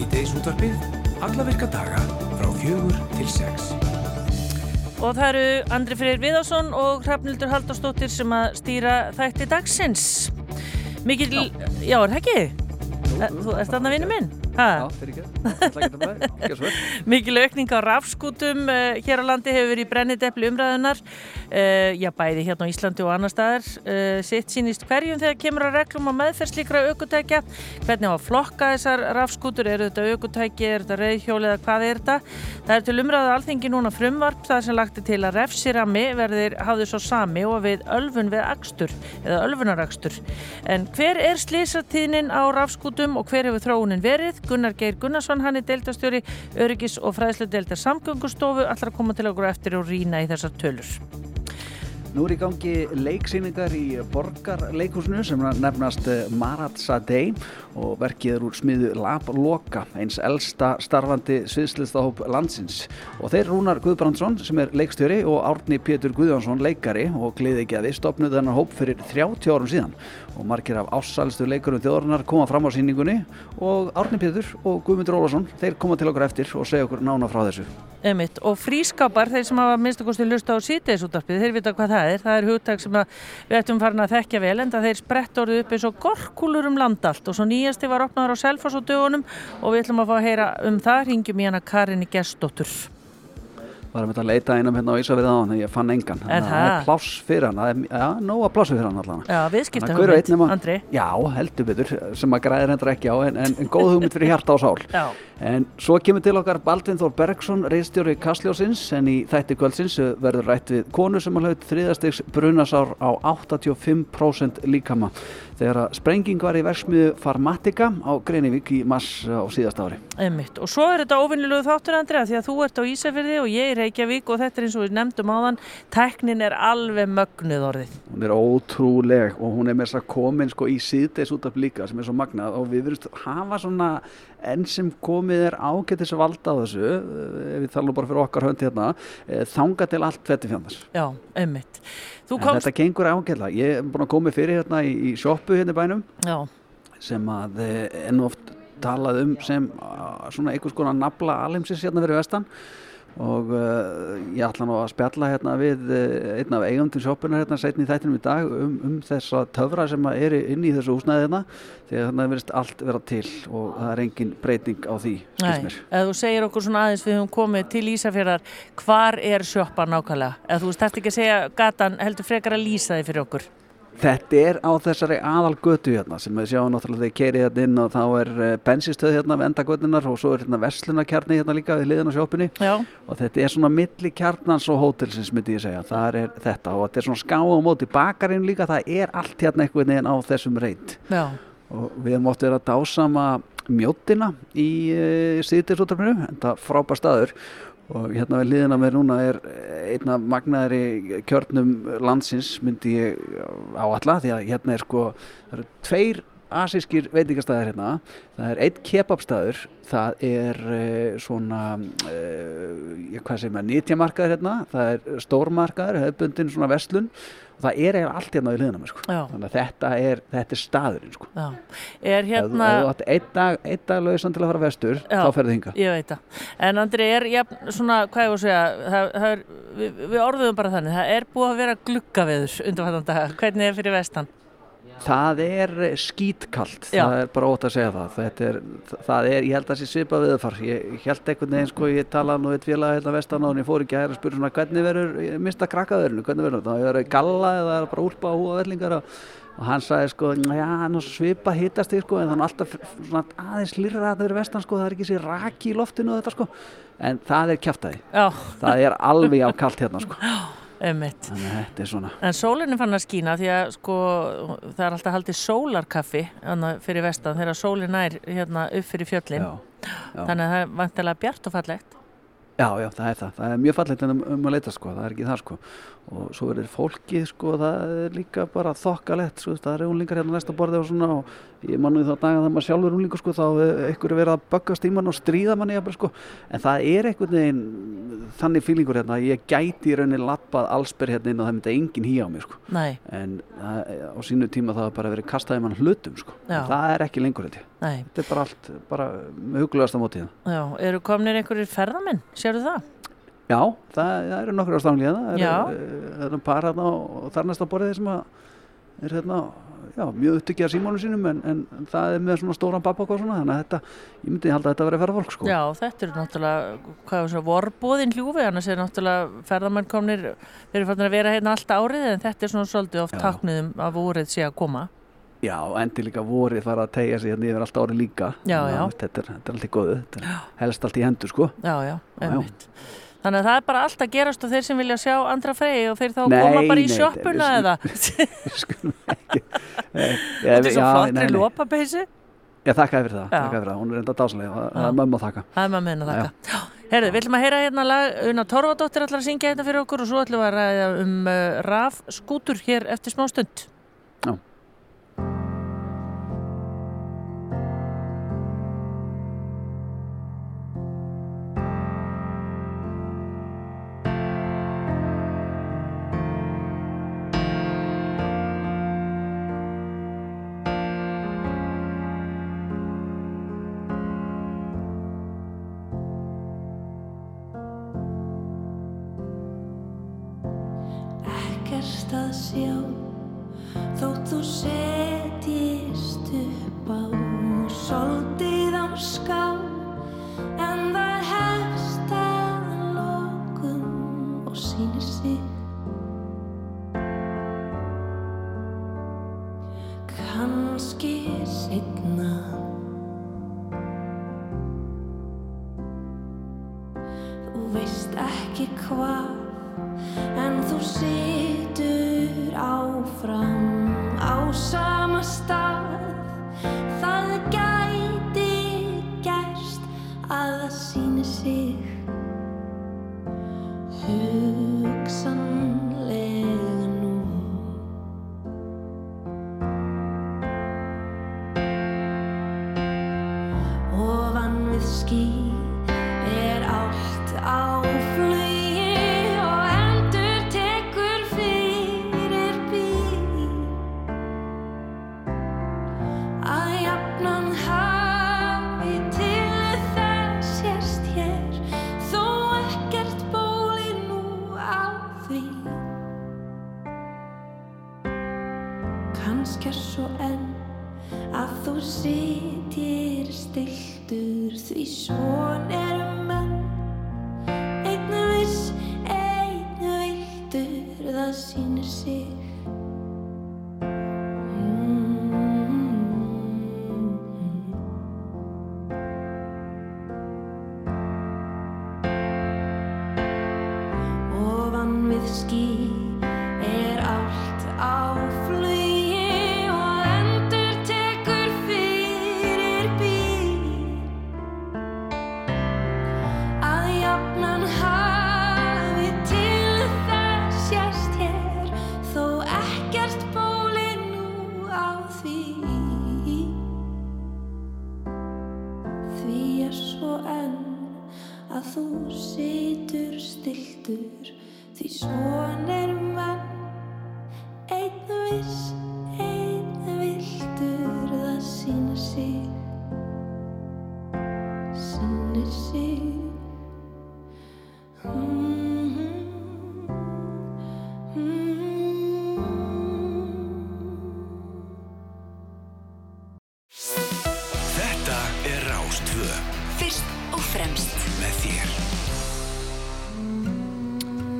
Sýteis útvarpið, alla virka daga frá fjögur til sex. Og það eru Andri Freyr Viðásson og Hrafnildur Haldarsdóttir sem að stýra þætti dagsins. Mikið, já, já er það ekki? Þú ert þarna vinnu minn? Já. Mikil aukning á rafskútum uh, hér á landi hefur verið í brennidepli umræðunar uh, já bæði hérna á Íslandi og annar staðar. Uh, sitt sínist hverjum þegar kemur að reglum á meðferðslíkra aukutækja hvernig á að flokka þessar rafskútur? Eru þetta aukutæki, er þetta reyðhjóli eða hvað er þetta? Það er til umræðu alþengi núna frumvarp það sem lagti til að refsirami verðir hafðu svo sami og við ölfun við akstur eða ölfunarakstur en hver er slísatíðnin á rafskútum og hver hefur þróunin verið? Gunnar Geir Gunnarsson, hann er deildastjóri Öryggis og fræðslu deildar samgöngustofu Nú er í gangi leiksýningar í borgarleikusinu sem nefnast Marat Sadei og verkið er úr smiðu Lab Loka, eins elsta starfandi sviðslistahóp landsins. Og þeir Rúnar Guðbrandsson sem er leikstjóri og Árni Pétur Guðjónsson leikari og gliðegjaði stopnuð þennan hóp fyrir 30 árum síðan. Og margir af ásælstu leikurum þjóðarinnar koma fram á síningunni og Árni Pétur og Guðmundur Ólason, þeir koma til okkur eftir og segja okkur nána frá þessu. Emitt. Og frískapar, þeir sem hafa minnst okkur til lusta á síteisúttarpið, þeir vita hvað það er. Það er hugtag sem við ættum farin að þekkja vel en það þeir sprett orðið upp eins og gorkulur um landallt og svo nýjasti var opnaður á Selfoss á dögunum og við ætlum að fá að heyra um það. Ringjum í hana Karinni Gestóttur. Var að leita einum hérna á Ísafið á hann en ég fann engan. Er það? Er pláss fyrir hann, það er ja, nóga pláss fyrir hann allan. Já, viðskipta hugmynd, Andri. Já, heldur betur, sem að græðir hendur ekki á en, en, en góð hugmynd fyrir hjarta á sál. Já. En svo kemur til okkar Baldvin Þór Bergson, reistjóri Kastljósins, en í þætti kvöldsins verður rætt við konu sem har hlaut þriðastegs brunasár á 85% líkama þegar að sprenging var í verksmiðu Farmatica á Greinivík í mass á síðast ári. Einmitt. Og svo er þetta ofinnilegu þáttur Andri að því að þú ert á Ísafjörði og ég er Reykjavík og þetta er eins og við nefndum áðan, teknin er alveg mögnuð orðið. Hún er ótrúleg og hún er þess að komin sko í síðdeis út af líka sem er svo magnað og við verðum hafa svona enn sem komið er ágættis valda á þessu, ef við talum bara fyrir okkar hönd hérna, þanga til allt þetta fjandars. Já, einmitt. Komst... Þetta gengur ágætla. Ég er búin að koma fyrir hérna í, í sjoppu hérna í bænum Já. sem að enn oft talað um sem svona einhvers konar nabla alheimsins hérna verið vestan og uh, ég ætla nú að spjalla hérna við uh, einn af eigandum sjópunar hérna setni í þættinum í dag um, um þessa töfra sem er inn í þessu húsnæði hérna því að þannig verist allt vera til og það er engin breyting á því Nei, eða þú segir okkur svona aðeins við höfum komið til Ísafjörðar hvar er sjópan nákvæmlega? Eða þú stært ekki að segja gatan heldur frekar að lýsa þið fyrir okkur Þetta er á þessari aðal götu hérna sem við sjáum náttúrulega þegar keiri hérna inn og þá er bensinstöð hérna við enda götunar og svo er hérna verslunarkjarni hérna líka við hliðin á sjópunni og þetta er svona milli kjarnans og hótelsins myndi ég segja, það er þetta og þetta er svona ská á móti bakarinn líka. Það er allt hérna einhvern veginn á þessum reynd og við ótt verið að dásama mjóttina í uh, síðdeirsútarfinu, þetta frábær staður og hérna við liðina með núna er einna magnaðri kjörnum landsins myndi ég á alla því að hérna er sko það eru tveir asískir veitingastæðir hérna. Það er einn kebabstæður það er uh, svona uh, hvað segir maður, nýtjamarkaður hérna það er stórmarkaður, hefðbundin svona vestlun og það er eiginlega allt hérna í liðina með sko. Þannig að þetta er, þetta er staðurinn sko. Er hérna ef þú átt einn dag, dag lausan til að fara vestur Já. þá ferðu hinga en Andri er ja, svona, hvað ég voru að segja það, það er, við, við orðum bara þannig það er búið að vera gluggaveður undanfattan dag hvernig er fyrir vestan? Það er skítkalt, Já. það er bara ótt að segja það. Þetta er, það er, ég held að það sé svipað viðfar. Ég held einhvern veginn, sko, ég talaði nú eitt félag hérna vestan á og ég fór ekki að hæra að spyrja svona hvernig verður, mista krakkaðurinu, hvernig verður það? Verður galla eða er bara úlpa og húavellingar og, hann sagði, sko, já, nú svipa hittast þig, sko, en þannig alltaf svona aðeins lýrra að það verður vestan, sko, það er ekki sér raki í loftinu og þetta, sko, en það er kjaftaði. Já. Það er alveg á kalt hérna, sko. Þannig að þetta er svona. En sólinn er fann að skína því að sko það er alltaf haldið sólarkaffi fyrir vestan þegar sólinn er hérna upp fyrir fjöllin. Já, já. Þannig að það er vantilega bjart og fallegt. Já, já, það er það. Það er mjög fallegt um, um að leita sko, það er ekki það sko. Og svo er fólkið sko, það er líka bara þokkalett, sko, það er unlingar hérna næsta borði og svona og ég mann við þá daga þegar maður sjálfur unlingur sko, þá einhverju verið að böggast í mann og stríða manni jafnvel sko. En það er einhvern veginn þannig fílingur hérna að ég gæti í rauninni lappað allsber hérna inn og það myndi enginn hí á mig sko. Nei. En það, á sínu tíma það var bara verið kastaði mann hlutum sko. Það er ekki lengur þetta. Nei. þetta er bara allt bara með huglegasta mótið Já, eru komnir einhverjir ferðamenn, sérðu það? Já, það, það eru nokkur á stangli það eru, það eru par hérna og þar næsta borðið sem að er hérna, já, mjög upptökja símónu sínum en, en það er með svona stóran babba og svona, þannig að þetta, ég myndi halda að þetta verið ferðarfólk sko. Já, þetta eru náttúrulega, hvað er svona, vorbúðin hljúfi, annars er náttúrulega ferðamenn komnir, þeir eru fannir að vera hérna allt árið, en þetta er svona svolítið oft takniðum að vorið sé að koma. Já, endi líka vorið fara að tegja sig hérna yfir allt árið líka. Já, að, já. Þetta er, þetta er allt í góðu, er helst allt í hendur sko. Já, já. einmitt. Þannig að það er bara allt að gerast og þeir sem vilja sjá andra freyji og þeir þá Nei, koma bara í nei, sjoppuna við- eða skulum ekki. Þetta er svo flottri nei, nei. lopapeysi. Já, þakka fyrir það, þakka fyrir það, hún er enda dásalega, það, er mömmu að þakka. Það er maður meina þakka. Herðu, við ætlum að heyra hérna lag, Una Torfadóttir ætlar að syngja hérna fyrir okkur og svo ætlum við að ræða um uh, raf skútur hér eftir smá stund. Sýnir sig mm Þetta er Rástvö Fyrst og fremst með þér.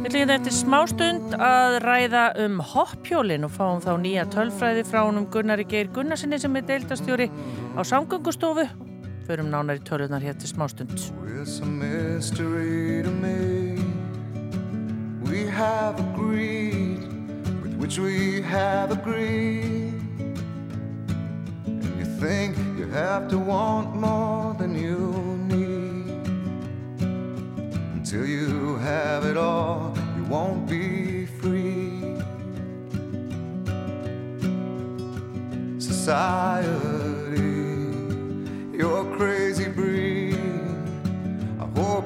Við ætlum hérna eftir smástund að ræða um hoppjólin og fáum þá nýja tölfræði frá honum Gunnari Geir Gunnarsinni sem er deildastjóri á samgöngustofu. Förum nánar í tölunar hér til smástund. It's a mystery to me. We have agreed with which we have agreed. And you think you have to want more than you need. Until you have it all, you won't be free. Society,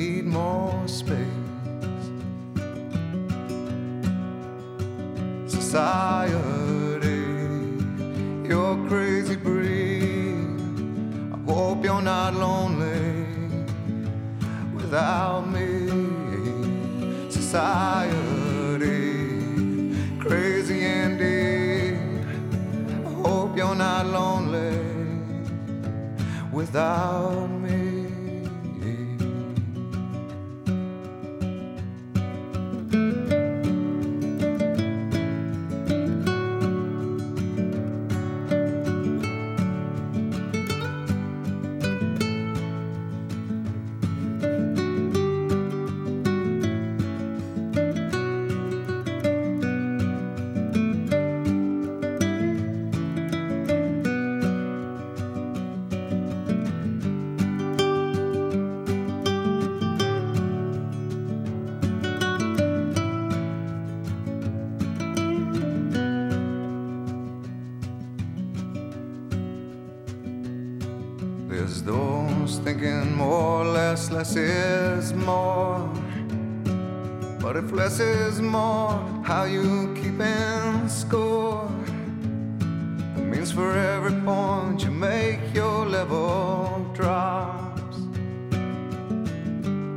need more space. Society, you're crazy breed. I hope you're not lonely without me. Society, crazy indeed. I hope you're not lonely without me.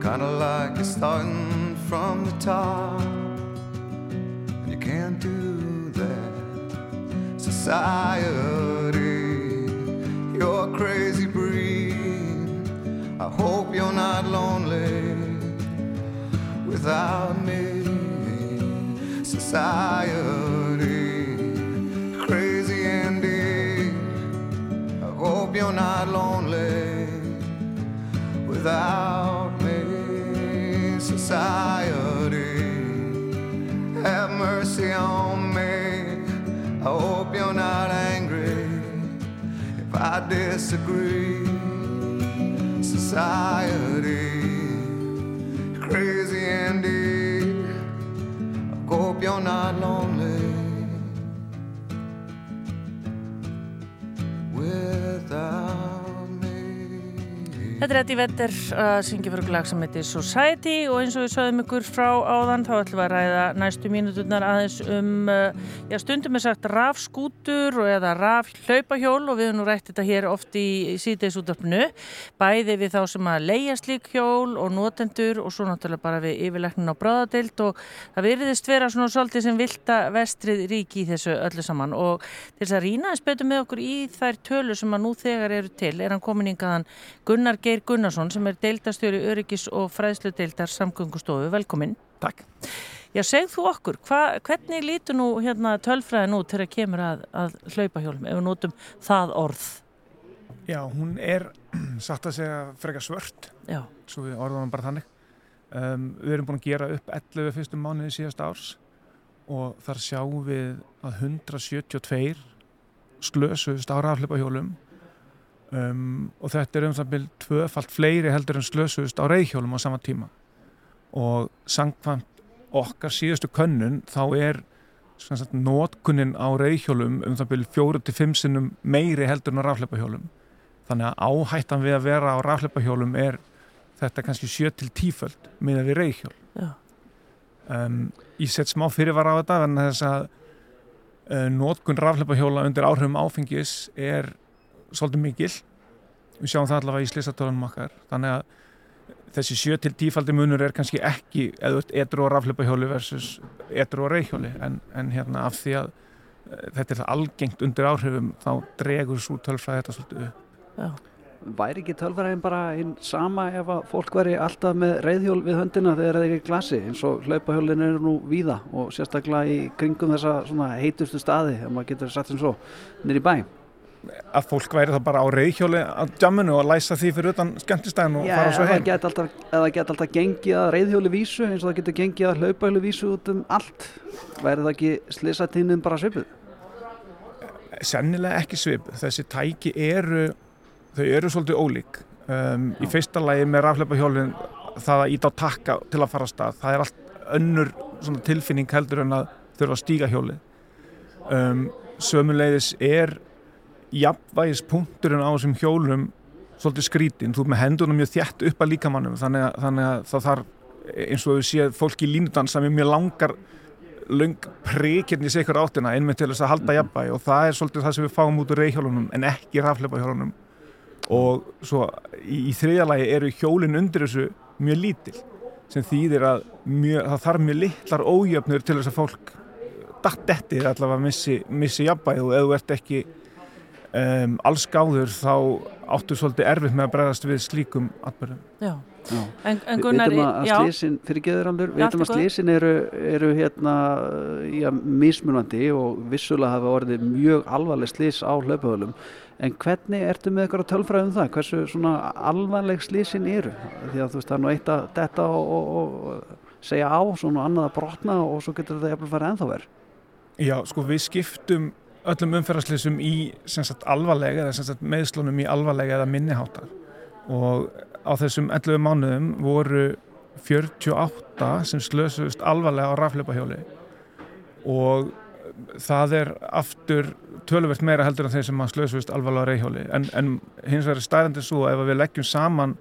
Kinda like you're starting from the top. And you can't do that. Society, you're a crazy breed. I hope you're not lonely without me. Society, crazy indeed. I hope you're not lonely without. Society, have mercy on me. I hope you're not angry if I disagree. Society, crazy indeed. I hope you're not lonely Þetta er Eddie Vedder að syngja fyrir lag sem heitir Society og eins og við sögum ykkur frá áðan þá ætlum við að ræða næstu mínuturnar aðeins um uh, já, stundum er sagt rafskútur eða rafhlaupahjól og við höfum nú rætt þetta hér oft í, síðdeisútdarpinu bæði við þá sem að leia slík hjól og notendur og svo náttúrulega bara við yfirleiknin á bráðadeild og það veriðist vera svona svolítið sem vilda vestrið ríki í þessu öllu saman. Og til þess að rýna eins betur með okkur í þær tölur sem að nú þegar eru til er hann komin yngaðan Gunnar Geir Gunnarsson sem er deildastjóri öryggis og fræðslu deildar samgöngustofu. Velkomin. Takk. Já, segð þú okkur, hva, hvernig lítur nú hérna tölfræðin út þegar kemur að, að hlaupahjólum ef við notum það orð? Já, hún er satt að segja frekar svört, Já, svo við orðum bara þannig. Um, við erum búin að gera upp 11 fyrstum mánuði síðast árs og þar sjáum við að 172 slösust á rafleipahjólum um, og þetta er um það byrj tvöfalt fleiri heldur en slösust á reyðhjólum á sama tíma. Og sangkvæmt okkar síðustu könnun þá er sagt, notkunnin á reyðhjólum um það byrj 4-5 sinnum meiri heldur en á rafleipahjólum þannig að áhættan við að vera á rafleipahjólum er þetta kannski 7-10 föld með að við reyðhjól. Um, ég set smá fyrirvara á þetta en þess að uh, notkun rafleipahjóla undir áhrifum áfengis er svolítið mikil við sjáum það allavega í slisatölunum okkar þannig að þessi 7-10 faldi munur er kannski ekki eða etru og rafleipahjóli versus etru og reyhjóli en, en hérna af því að uh, þetta er það algengt undir áhrifum þá dregur svo tölfræði þetta svolítið upp já. Væri ekki tölfræðin bara einn sama ef að fólk veri alltaf með reyðhjól við höndina þegar það er ekki glasi eins og hlaupahjólin eru nú víða og sérstaklega í kringum þessa svona heitustu staði ef maður getur satt sem svo nýri bæ. Að fólk væri það bara á reyðhjóli á jamminu og læsa því fyrir utan skemmtistæðin og Já, fara svo heim. ef það geti alltaf gengið að reyðhjóli vísu eins og það getur gengið að hlaupahjóli vísu út um allt. Væri það ekki slisatínin bara svipuð? sennilega ekki svip þessi tæki eru þau eru svolítið ólík. Um, í fyrsta lagi með rafleipahjólin það að íta á takka til að fara að stað það er allt önnur tilfinning heldur en að þurfa að stíga hjólið. Um, sömuleiðis er jafnvægis punkturinn á þessum hjólum svolítið skrítin, þú ert með hendunum mjög þjætt upp að líkamannum þannig að, þannig að það þarf eins og við séð fólk í línudansa með mjög langar löng príkirni í sikur áttina einmitt til þess að halda jafnvægi og það er svolítið það sem við fáum út úr reyhjólunum en ekki rafleipahjólunum og svo í, í þriðalagi eru hjólinn undir þessu mjög lítil sem þýðir að mjög, það þarf mjög litlar ójöfnur til þess að fólk datt eftir allavega að missi, missi jafnvægi og ef þú ert ekki um, alls gáður þá áttu svolítið erfitt með að bregðast við slíkum atbyrðum. Já. Já. En, en Við Gunnar, veitum að já, slísin, fyrir geðuraldur, við veitum að slísin eru, eru hérna, já, mismunandi og vissulega hafa orðið mjög alvarleg slís á hlaupahölum. En hvernig ertu með eitthvað tölfræðum það? Hversu svona alvarleg slísin eru? Því að þú veist, það er nú eitt að detta og, og, og segja á, svona annað að brotna og svo getur þetta jafnvel farið ennþá verð. Já, sko við skiptum öllum umferðarslýsum í sagt, alvarlega eða sagt, meðslunum í alvarlega eða minniháttar og á þessum 11 mánuðum voru 48 sem slösust alvarlega á rafleipahjóli og það er aftur töluvert meira heldur en þeir sem slösust alvarlega á reyhjóli. En, en hins vegar er stæðandi svo ef við leggjum saman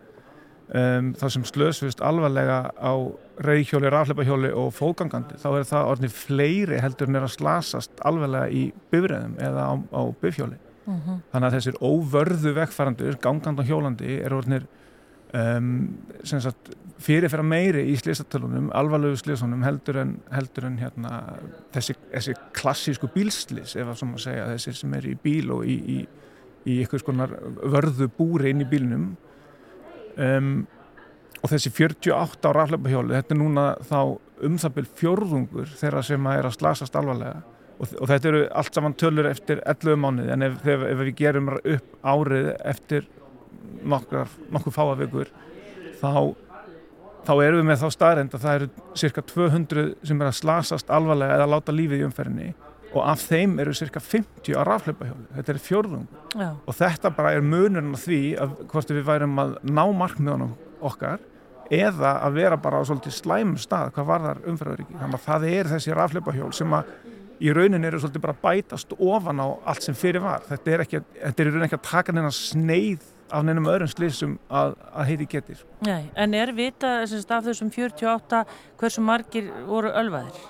um, það sem slösust alvarlega á reyhjóli, rafleipahjóli og fógangandi þá er það orðin fleiri heldur en er að slasast alvarlega í bifræðum eða á, á bifhjóli Mhm. þannig að þessir óvörðu vegfarandur gangandi og hjólandi er orðinir um, fyrirfæra meiri í slísatölunum alvarlegu slísunum heldur en, heldur en hérna, þessi, þessi klassísku bílslís ef að svo maður segja þessi sem er í bíl og í, í, í eitthvað skonar vörðu búri inn í bílnum um, og þessi 48 á rafleipahjóli þetta er núna þá um það byrj fjórðungur þeirra sem að er að slasast alvarlega. Og, og þetta eru allt saman tölur eftir 11 mánuði en ef, ef, ef við gerum upp árið eftir nokkur, nokkur fáavegur þá, þá erum við með þá staðrend að það eru cirka 200 sem er að slasast alvarlega eða láta lífið í umferðinni og af þeim eru cirka 50 á rafleipahjóli þetta er fjórðung. Já, og þetta bara er munurinn á því að hvort við værum að ná markmiðunum okkar eða að vera bara á svolítið slæmum stað hvað varðar umferðaríki þannig að það er þessi rafleipahjól sem að í raunin eru svolítið bara að bætast ofan á allt sem fyrir var. Þetta er, ekki, þetta er í raunin ekki að taka neina sneið af neinum öðrum slísum að, að heiti getur nei, en er vita af þessum 48 hversu margir voru ölvaðir?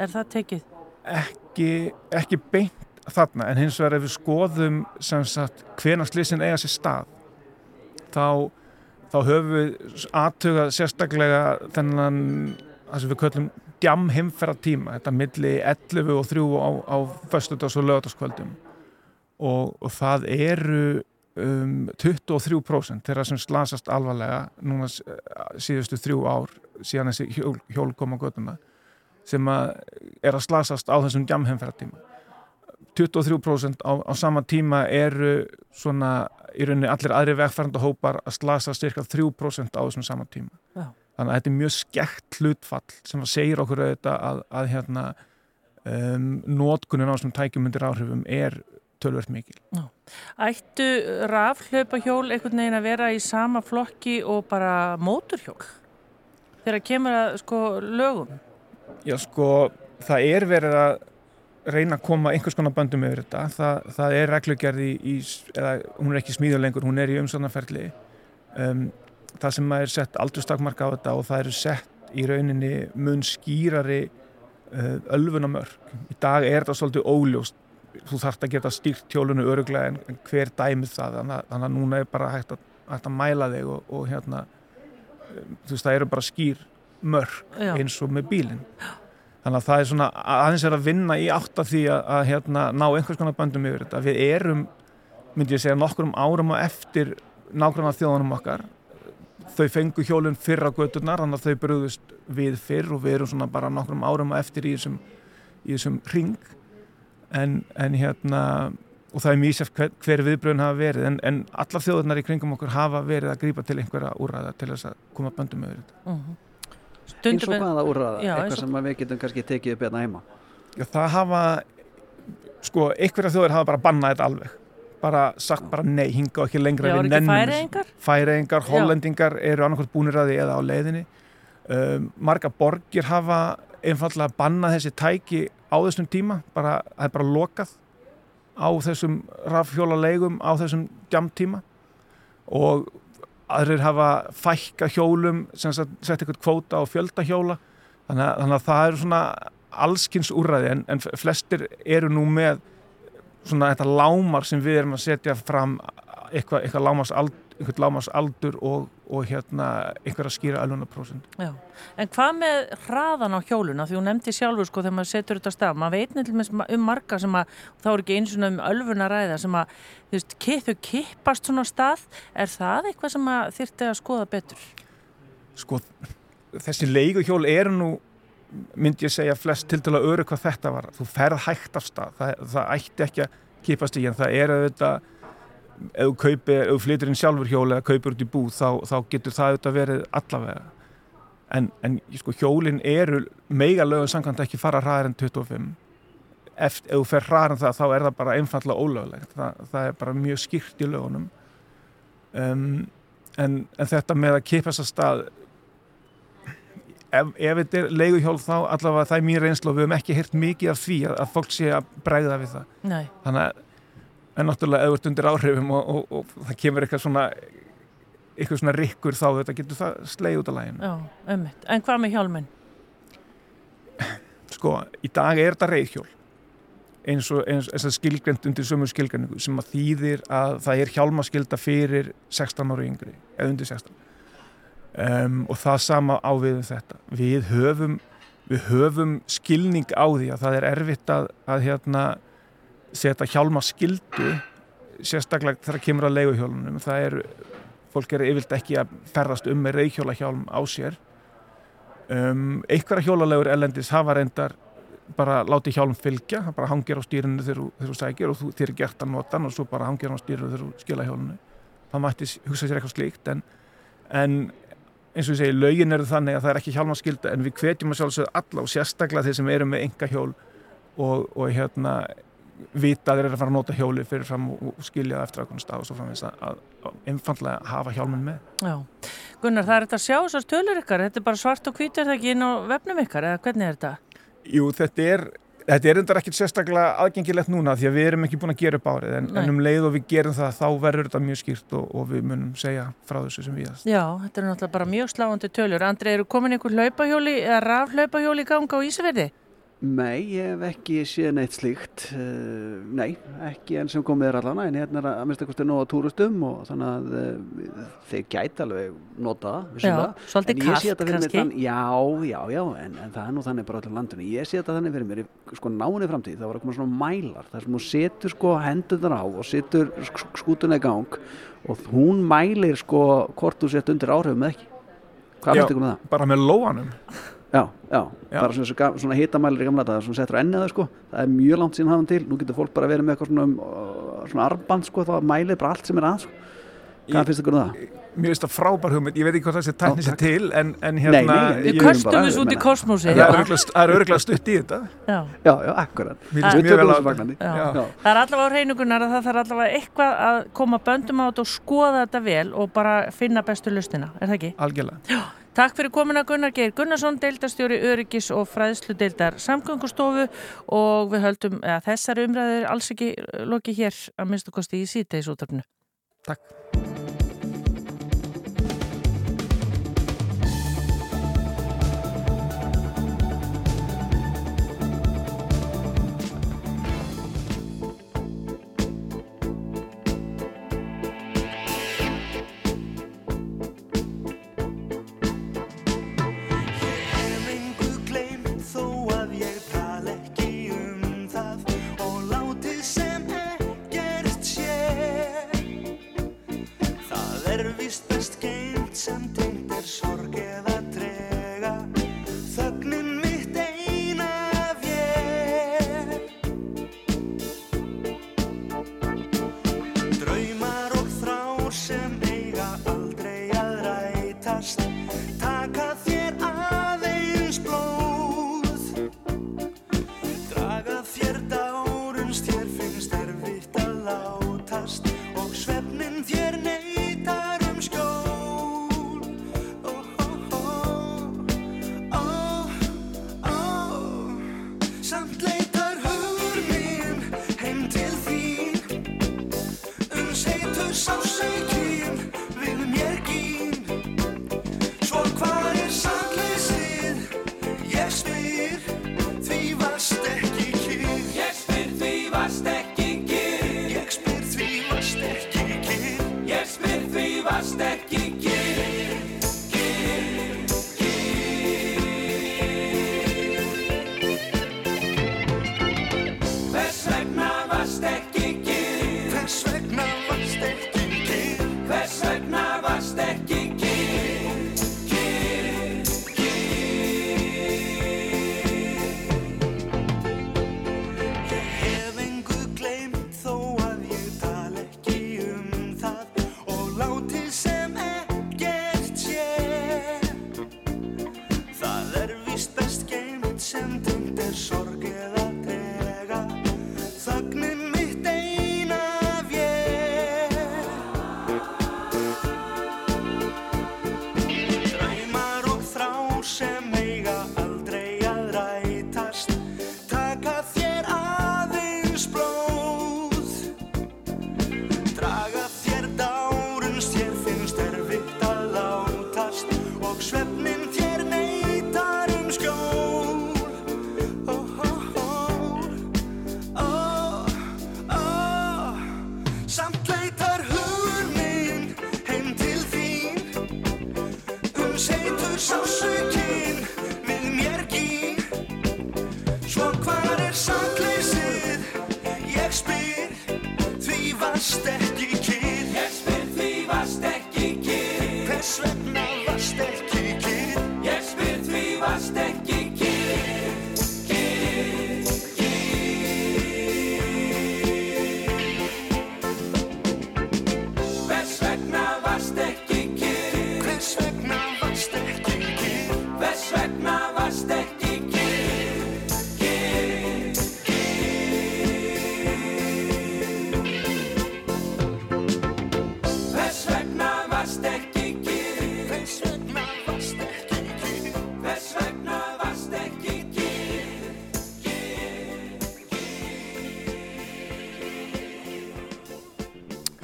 Er það tekið? Ekki, ekki beint þarna en hins vegar ef við skoðum hvena slísin eiga sér stað þá, þá höfum við aðtugað sérstaklega þennan það sem við köllum djam heimferða tíma þetta milli 11 og 3 á, á föstudags og lögataskvöldum og, og það eru um, 23% þeirra sem slasast alvarlega núna síðustu þrjú ár síðan þessi hjól, hjól koma göttuna sem að er að slasast á þessum djamheimferðartíma 23% á, á sama tíma eru svona í rauninni allir aðri vegfærandahópar að slasa cirka 3% á þessum sama tíma Já. þannig að þetta er mjög skekt hlutfall sem að segir okkur auðvitað að, að hérna um, notkunin á þessum tækjum undir áhrifum er tölvert mikil Ættu rafhlaupahjól einhvern veginn að vera í sama flokki og bara móturhjól? Þegar kemur að sko lögum? Já sko, það er verið að reyna að koma einhvers konar böndum yfir þetta. Það, það er reglugerði í, eða hún er ekki smíður lengur, hún er í umsóknarferli. Um, það sem er sett aldurstakmarka á þetta og það eru sett í rauninni mun skýrari uh, ölfunamörk. Í dag er þetta svolítið óljóst. Þú þarft að geta stýrt hjólunu öruglega en, hver dæmið það. Þannig að, þannig að núna er bara hægt að, hægt að mæla þig og, og hérna, um, þú veist, það eru bara skýr mörk Já. eins og með bílinn. Þannig að það er svona aðeins er að vinna í átt að því að, að hérna, ná einhvers konar böndum yfir þetta. Við erum, myndi ég segja, nokkurum árum á eftir nákvæmlega þjóðanum okkar. Þau fengu hjólinn fyrr á göturnar, þannig að þau brúðust við fyrr og við erum svona bara nokkurum árum á eftir í þessum, í þessum ring. En, en hérna, og það er mjög hver, hver viðbröðin hafa verið, en, en allar þjóðarnar í kringum okkur hafa verið að grípa til einhverja úrræða til þess að koma böndum yfir þetta. Eins og hvaða úrraða, Já, eitthvað og- sem við getum kannski tekið upp hérna heima. Já, það hafa, sko, einhverja þjóðir hafa bara bannað þetta alveg. bara sagt bara nei, hinga ekki lengra Já, við ekki nennum Já. hollendingar eru annarkvæmt búnir að því eða á leiðinni um, marga borgir hafa einfallega bannað þessi tæki á þessum tíma bara, það er bara lokað á þessum rafhjólalegum á þessum djamtíma og aðrir hafa fækka hjólum sem sett eitthvað kvóta á fjöldahjóla þannig að, þannig að það eru svona allskins úrræði en, en flestir eru nú með svona þetta lámar sem við erum að setja fram eitthvað, eitthvað lámars aldur, eitthvað lámars aldur og, og hérna einhverja skýra alvunaprósent. Já, en hvað með hraðan á hjóluna? Því hún nefndi sjálfur sko þegar maður setur þetta af stað. Maður veit nefnilega um marga sem að, þá er ekki eins og um ölfuna ræða sem að, þú veist, þau kippast svona stað. Er það eitthvað sem að þyrfti að skoða betur? Sko, þessi leiguhjól eru nú myndi ég segja flest til dæla öru hvað þetta var. Þú ferð hægt af stað. Það, það ætti ekki að kipast í en það er auðvitað ef þú flytur inn sjálfur hjól eða kaupir út í búð þá, þá getur það auðvitað verið allavega. En, en sko hjólin eru meiga lögum samkvæmt ekki fara hraðar en 25. Eftir, ef þú fer hraðar en það þá er það bara einfallega ólöglegt. Það, það er bara mjög skýrt í lögunum. Um, en, en þetta með að kipast að stað ef, ef þetta er leiguhjól þá allavega það er mín reynslu og við höfum ekki heyrt mikið af því að, að fólk sé að bregða við það. Nei. Þannig að en náttúrulega ef þú ert undir áhrifum og, og, og það kemur eitthvað svona eitthvað svona rikkur þá þetta getur það sleið út af læginu. Já, ummitt. En hvað með hjálminn? Sko, í dag er þetta reyðhjól eins og, eins og skilgrend undir sömu skilgrenningu sem að þýðir að það er hjálmaskylda fyrir 16 ára yngri eða undir 16 um, og það sama á við um þetta við höfum, við höfum skilning á því að það er erfitt að, að hérna setja hjálmaskyldu sérstaklega þegar kemur að leiguhjólunum. Það er, fólk er yfirlt ekki að ferðast um með reyðhjólahjálm á sér. Um, einhverja hjólalegur ellendis hafa reyndar bara látið hjálm fylgja, það bara hangir á stýrinu þegar þú- sækir og þú, þér er gert að nota og svo bara hangir hann á stýrinu þegar þú skila hjálminu það mætti hugsa sér eitthvað slíkt en, en eins og ég segi, lögin eru þannig að það er ekki hjálmaskylda en við hvetjum að sjálfsögðu alla og sérstaklega þeir sem eru með enga hjól og, og hérna vita að þeir eru að fara að nota hjóli fyrir fram og, skilja það eftir ákveðnum stað og svo framvegis að, að, að einfallega hafa hjálminn með. Já. Gunnar, það er þetta að sjá þessar tölur ykkar. Þetta er bara svart og hvít er það ekki inn á vefnum ykkar eða hvernig er þetta? Jú, þetta er, þetta er endar ekkit sérstaklega aðgengilegt núna því að við erum ekki búin að gera upp árið en, en um leið og við gerum það þá verður þetta mjög skýrt og, og við munum segja frá þessu sem viðast. Já, þetta er náttúrulega bara mjög sláandi tölur. Andri, eru komin einhver Nei, ég hef ekki séð neitt slíkt uh, nei, ekki enn sem komið er allana en hérna er að minnst eitthvað nóg á túristum og þannig að uh, þeir gæti alveg nota það. Já, svolítið mér kannski. þann, Já, já, já, en, en það er nú þannig bara allir landinu. Ég sé þetta þannig fyrir mér, í sko náinni framtíð, það var að koma svona mælar, þar sem þú setur sko hendurnar á og setur sk- skútuna í gang og hún mælir sko hvort þú sett undir áhrifum eða ekki. Hvað finnst ykkur með það? Bara með lóanum. Já, já, Já. bara svona, svona, svona hitamælir í gamla þetta sem settur á ennið það sko, það er mjög langt síðan hafum til, nú getur fólk bara verið með eitthvað svona, um, svona arband sko, þá mælir bara allt sem er að sko. Hvað Ég- finnst ykkur um það? Mér finnst það frábær hugmynd, ég veit ekki hvað þessi tækni Já, sér takk. til en, en Nei, hérna... nei, Við vil köstum bara- þessu út í kosmósið. Það er er öruglega stutt í þetta. Já. Já, já, akkurat. Mér Við líst mjög vel á þessu þetta. fagnandi. Já. Já. Það er allavega á hreinugunar að það þarf allavega eitthvað að koma böndum á þetta og skoða þetta vel og bara finna bestu lustina, er það ekki? Algjörlega. Takk fyrir komuna Gunnar Geir Gunnarsson, deildastjóri Öryggis og fræðslu deildar samgöngustofu og við höldum að þessari umræður alls ekki loki hér að minnstu kosti í síðdeis útörfnu. Takk.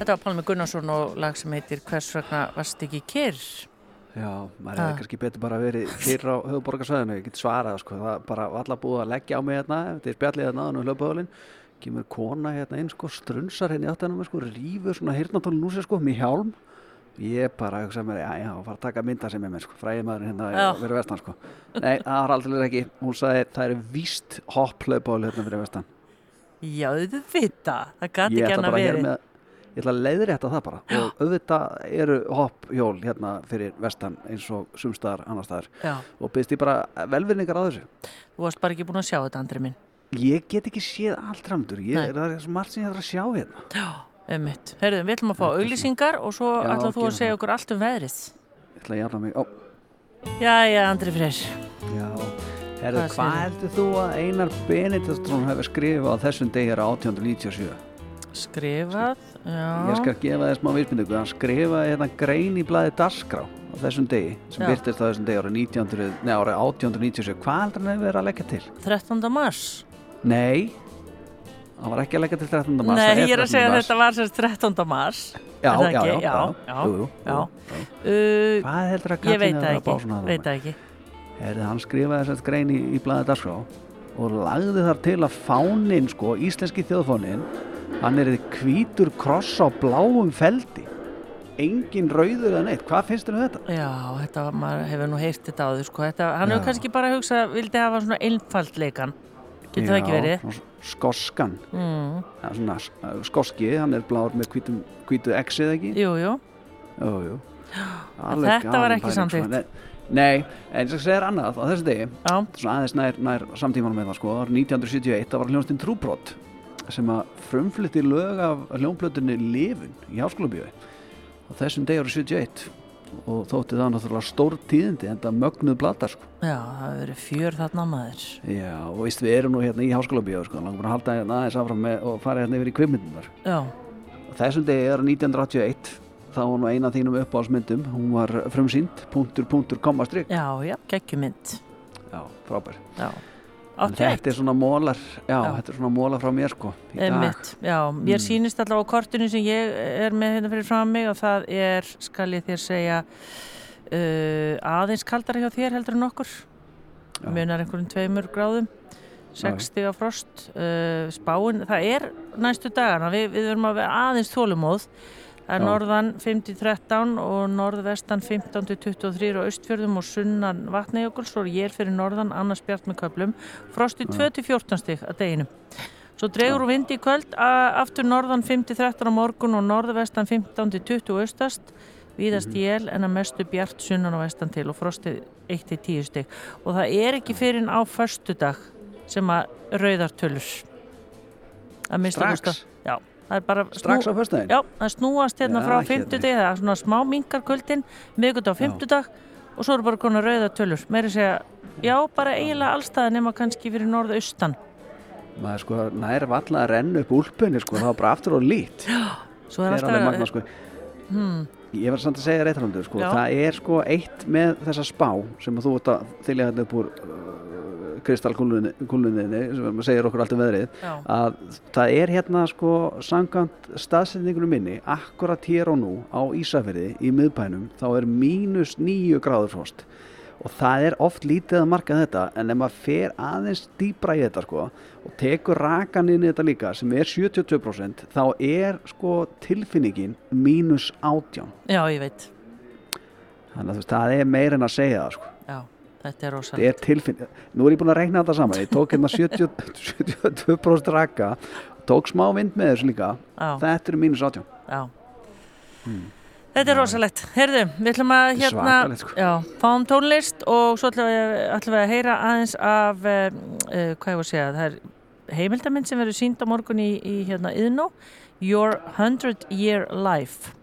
Þetta var Pálmi Gunnarsson og lag sem heitir Hvers vegna varst ekki kyrr? Já, maður hefði kannski betur bara verið fyrir á höfuborgarsvæðinu, ég get svarað sko, það bara allar búið að leggja á mig hérna þetta er spjallið hérna á hlöpuðalinn kemur kona hérna inn sko, strunsar hérna í áttanum sko, rífur svona hirnatólin úr sér sko, með hjálm. Ég bara hugsa mér, já, já, fara að taka mynda sem er mér sko, fræði maður hérna Já. verið vestan sko. Nei, það var aldrei ekki, hún sagði það er víst hopp hlöpuðal hérna fyrir vestan. Já, þau vita, það gæti ég ekki hann að með ég ætla að leiðrétta það bara. Og auðvitað eru hopphjól hérna fyrir vestan eins og sumstaðar annar staðar. Já, og byrst ég bara velvinningar á þessu. Þú varst bara ekki búin að sjá þetta, Andri minn. ég get ekki séð allt framdur ég, Nei. það er svo margt sem ég þarf að sjá hérna. Já, ummitt. Herðu, við ætlum að fá auglýsingar og svo Já, ætlum þú að segja okkur allt um veðrið. ég ætla að jafna mig. Ó, Jæja, Andri Freyr. já. Herðu, Hvað heldur þú að Einar Benediktsson hefur skrifað á þessum degi á 1897? Skrifað, já. Ég skal gefa þess smá vísbynningu. Hann skrifaði hérna grein í blaði Darskrá á þessum degi sem Já. byrtist á þessum degi árið 1900, nei, árið 1897. Hvað heldur hann hefur verið að leggja til? 13. mars. Nei, hann var ekki að leggja til 13. mars. Nei, ég er að 13. segja að þetta var sérst 13. mars. Já, já, já, jú, jú, já. jú. Uh, Hvað heldur að ég veit það hefur að bá svona veit það ekki. Herði, hann skrifaði þess grein í, í blaði Dagskrá og lagði þar til að fánin, sko, íslenski þjóðfánin, hann er hvítur kross á bláum feldi. Engin rauður eða neitt. Hvað finnst þér um þetta? Já, þetta maður hefur nú heyrt þetta áður, sko. Þetta, hann hefur kannski bara hugsað, vildi hafa svona einfaldleikan. Getur það ekki verið? Skoskan. Mm. Ja, svona uh, skoski, hann er blár með hvítum, hvítu exið ekki. Jú, jú. Jú, jú. þetta var ekki samþýtt. Nei, en eins og segir annað á þessu degi, aðeins nær, nær samtímanum með það sko, árið 1971, það var hljónstinn Trúbrot sem að frumflytti lög af hljónplötunni Livun í Háskólabíu á þessum degi árið 71 og þótti það náttúrulega stór tíðindi en það mögnuð blata sko. já, það verið fjör þarna maður. Já, og veist við erum nú hérna í Háskólabíu sko, langum bara að halda hérna aðeins áfram með og fara hérna yfir í kvipmyndunar. Já, Þessum degi er 1981 þá var nú eina þínum uppáhalsmyndum hún var frumsýnd, punktur, punktur, komma, strik já, já, geggjumynd. Já, frábær Já, En 81. Þetta er svona mólar, já, Já. þetta er svona mólar frá mér sko. Einmitt, já, mér Mm. sýnist allavega á kortinu sem ég er með hérna fyrir fram mig og það er, skal ég þér segja uh, aðeins kaldara hjá þér heldur en okkur Já. munar einhverjum tveimur gráðum Já. 60 frost uh, spáin, það er næstu dagana við, við verum að vera aðeins þólumóð Já. norðan 5-13 og norðvestan 15-23 á austfjörðum og sunnan vatnajökuls og ég er fyrir norðan annars bjart með köplum frost í 2-14 stig að deginum Svo dregur úr vindi í kvöld, aftur norðan 5-13 á morgun og norðvestan 15-20 austast, víðast Mhm. jél en að mestu bjart sunnan og vestan til og frostið 1-10 stig. Og það er ekki fyrir á föstudag sem að rauðar tölur. Að minnsta Strax? Kosti- Já, það er bara... Strax á föstudaginn? Já, það snúast hérna Já, frá hérna. 50 degi, það er svona smá mingar kvöldin, miðgut á 50 dag og svo eru bara konar rauða tölur meiri segja, já, bara eiginlega allstæða nema kannski fyrir norðaustan maður sko nær valla að renna upp úlpunni sko, það var bara aftur og lít svo er alveg magna alltaf sko hmm, ég var samt að segja reyðarhaldur sko, Já. það er sko eitt með þessa spá sem þú ert að þylja þetta upp úr kristalkúlunni sem segir okkur allt um veðrið já, að það er hérna sko sangant staðsetningunum minni akkurat hér og nú á Ísafirði í miðbænum þá er mínus nýju gráður frost. Og það er oft lítið að marka þetta en ef maður fer aðeins dýbra í þetta sko og tekur rakan inn í þetta líka sem er 72% þá er sko tilfinningin mínus átján. Já, ég veit. Þannig að þú veist það er meira en að segja það sko þetta er þetta rosalegt er tilfinning nú er ég búin að reikna þetta saman. Ég tók hérna 70, 72% raka tók smá vind með þessu líka. Já, þetta eru mínus átján. Já. Þetta er rosalegt. Herðu, við ætlum að Þetta hérna, sko. já, fáum tónlist og svo ætlum við, ætlum við að heyra aðeins af, uh, hvað ég var að segja, það er heimildamind sem verður sínd á morgun í, í hérna Iðnó, Your 100 Year Life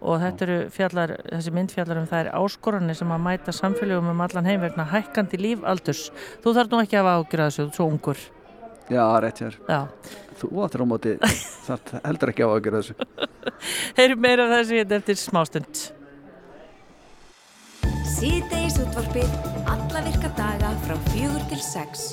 og þetta eru fjallar, þessi mynd fjallar um þær áskoranir sem að mæta samfélögum um allan heim vegna hækkandi lífaldurs. Þú þarf nú ekki að hafa ágjörða þessu, þú ert svo ungur. já, rétt hér Já, þú áttur á móti þarf heldur ekki að gera þessu heyrum meira af þessu hérna eftir smástund. Síðdeis útvarpið alla virka daga frá fjögur til sex.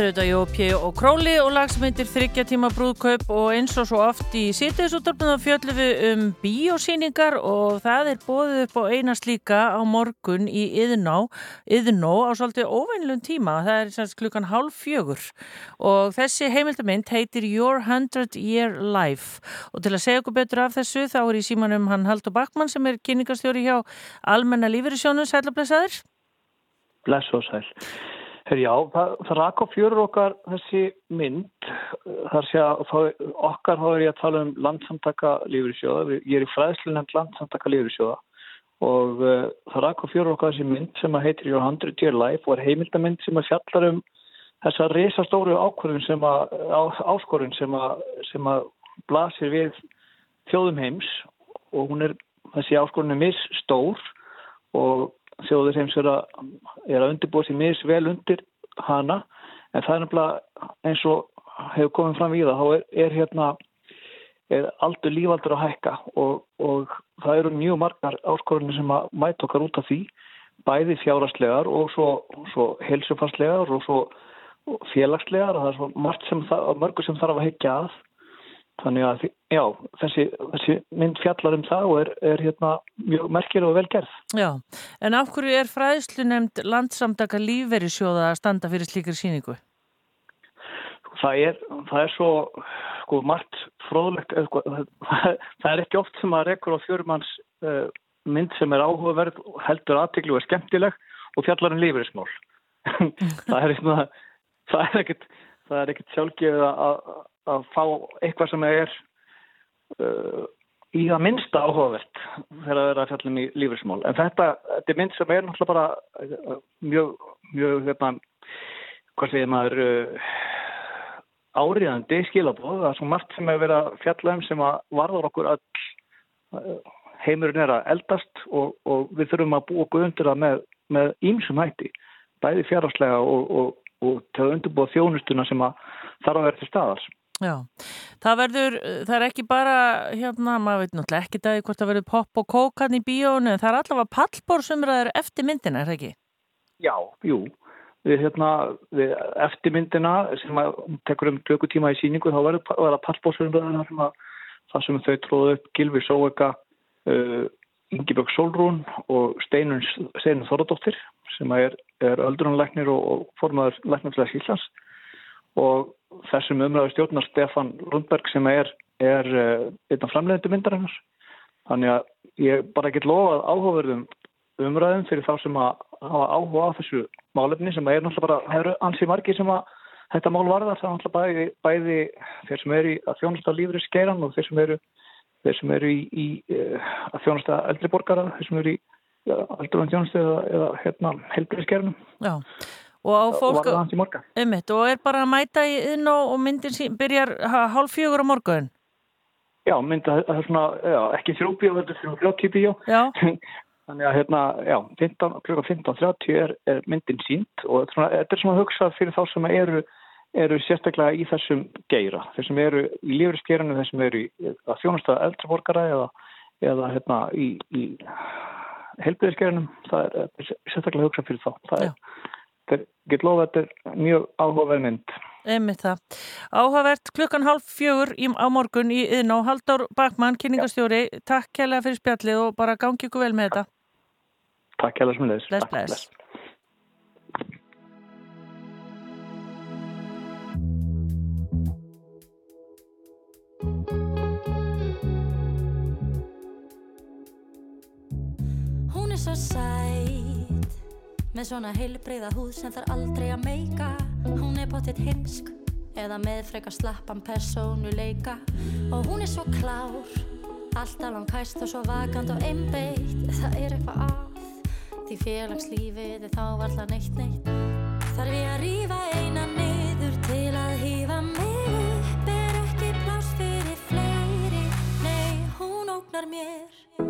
Þetta er auðvitað Jópi og Króli og lag sem heitir Þryggja tíma brúðkaup og eins og svo oft í sýtiðsúttarpinu þá fjöllum við um bíósýningar og það er bóðið upp á eina slíka á morgun í Iðnó, Iðnó á svolítið óveinlun tíma, það er semst klukkan hálf fjögur og þessi heimildamind heitir Your 100 Year Life og til að segja okkur betur af þessu þá er í símanum hann Haldur Bakmann sem er kynningastjóri hjá Almenna Lífyrirsjónu, sælablesaður. Bless og sæl. Já, það, það rak á fjörur okkar þessi mynd, þar sé að okkar þá er ég að tala um landsamtaka lífyrirsjóða, ég er í fræðslunemnd landsamtaka lífyrirsjóða og uh, það rak á fjörur okkar þessi mynd sem að heitir Your 100 Year Life og er heimildamynd sem að fjallar um þessa risastóru ákvörðun sem að, áskorun sem að, sem að blasir við þjóðum heims. Og hún er, þessi áskorun er misstór og þjóðir heims er að, að undirbúa sér mis vel undir hana. En það er nefnilega eins og hefur komið fram í það, þá er, er hérna er aldur lífaldur að hækka og, og það eru mjög margar áskorunni sem að mæta okkar út af því bæði fjárastlegar og svo, svo helsufarslegar og svo félagslegar og það er svo margt sem það, mörgur sem þarf að heikja að þannig að já, þessi, þessi mynd fjallar um það og er, er hérna mjög merkir og velgerð. Já, en af hverju er fræðslu nefnd landsamtaka lífverðisjóða að standa fyrir slíkar síningu? Það er, það er svo sko margt fróðlegt sko, það er ekki oft sem að rekkur á fjörumanns uh, mynd sem er áhugaverð heldur aðtiklu og er skemmtileg og fjallar um lífverðismál það er eitthvað það er ekkert, ekkert sjálfgefið að, að fá eitthvað sem er uh, í það minnsta áhugavert þegar það er að fjallum í lífrismál. En þetta, þetta er mynd sem er náttúrulega bara uh, mjög, mjög, hérna, hvað segir maður, uh, áriðandi skilabóð. Það er svo margt sem hefur verið að fjalla um sem að varður okkur að uh, heimurinn er að eldast og, og við þurfum að búa okkur undir það með, með ímsum hætti, bæði fjárháslega og, og, og til að undirbúa þjónustuna sem að þarf að vera til staðars. Já, það verður, það er ekki bara, hérna, maður veit náttúrulega ekki dagi hvort það verður pop og kókan í bíónu, það er allavega pallbórsumræður eftir myndina, er það ekki? Já, jú, við hérna, við eftir myndina sem að tekur um klukkutíma í síningu, þá verður það pallbórsumræðina sem að það sem þau tróðu upp Gilvi Sóega, uh, Yngibjörg Solrún og Steinun, Steinun Þorradóttir sem er, er öldrunleiknir og, og formadur leiknarflæðs Íslands. Og þessum umræðu stjórnar Stefan Rundberg sem er, er uh, einn framleiðindu myndarinnar. Þannig að ég bara get lofað áhugaverðum umræðum fyrir þá sem að hafa áhuga á þessu málefni sem er náttúrulega bara, ansið margi sem að þetta mál varðar, það er náttúrulega bæði, bæði þeir sem eru í að þjónusta lífri skeiran og þeir sem eru, þeir sem eru í, í uh, að þjónusta eldri borgara, þeir sem eru í aldrei þjónustu eða, eða hérna, helbriði skeiranum. Já og fólk um og er bara að mæta í inn og, og myndin sín byrjar hálf fjögur á morgun? Já, mynda það er svona já, ekki þrjúbíó, þetta er þrjúbíó bíó. Þannig að hérna já, 15, klukka 15.30 er, er myndin sínt og svona, þetta er svona hugsað fyrir þá sem eru, eru sérstaklega í þessum geira, þeir sem eru í lífriskerinu, þeir sem eru í að þjónastæða eldriborgara eða, eða hérna í, í helbriðiskerinu, það er, sérstaklega hugsað fyrir þá. Það er get lofa að þetta er mjög áhugaverð mynd. Emið það. Áhugavert klukkan halv fjögur í, á morgun í yðn og Haldur Bakmann, kynningastjóri, takk kærlega fyrir spjallið og bara gangi ykkur vel með þetta. Takk kærlega sem leðis. Bless, bless. Hún er svo sæl Með svona heilbreyða húð sem þarf aldrei að meika. Hún er bóttið heimsk Eða með frekar slappan persónuleika. Og hún er svo klár Alltaf langt hæst og svo vakant og einbeitt. Það er eitthvað að Því félagslífið er þá alltaf neitt neitt. Þarf ég að rýfa eina niður til að hýfa mig? Upp Er ekki pláss fyrir fleiri. Nei, hún ógnar mér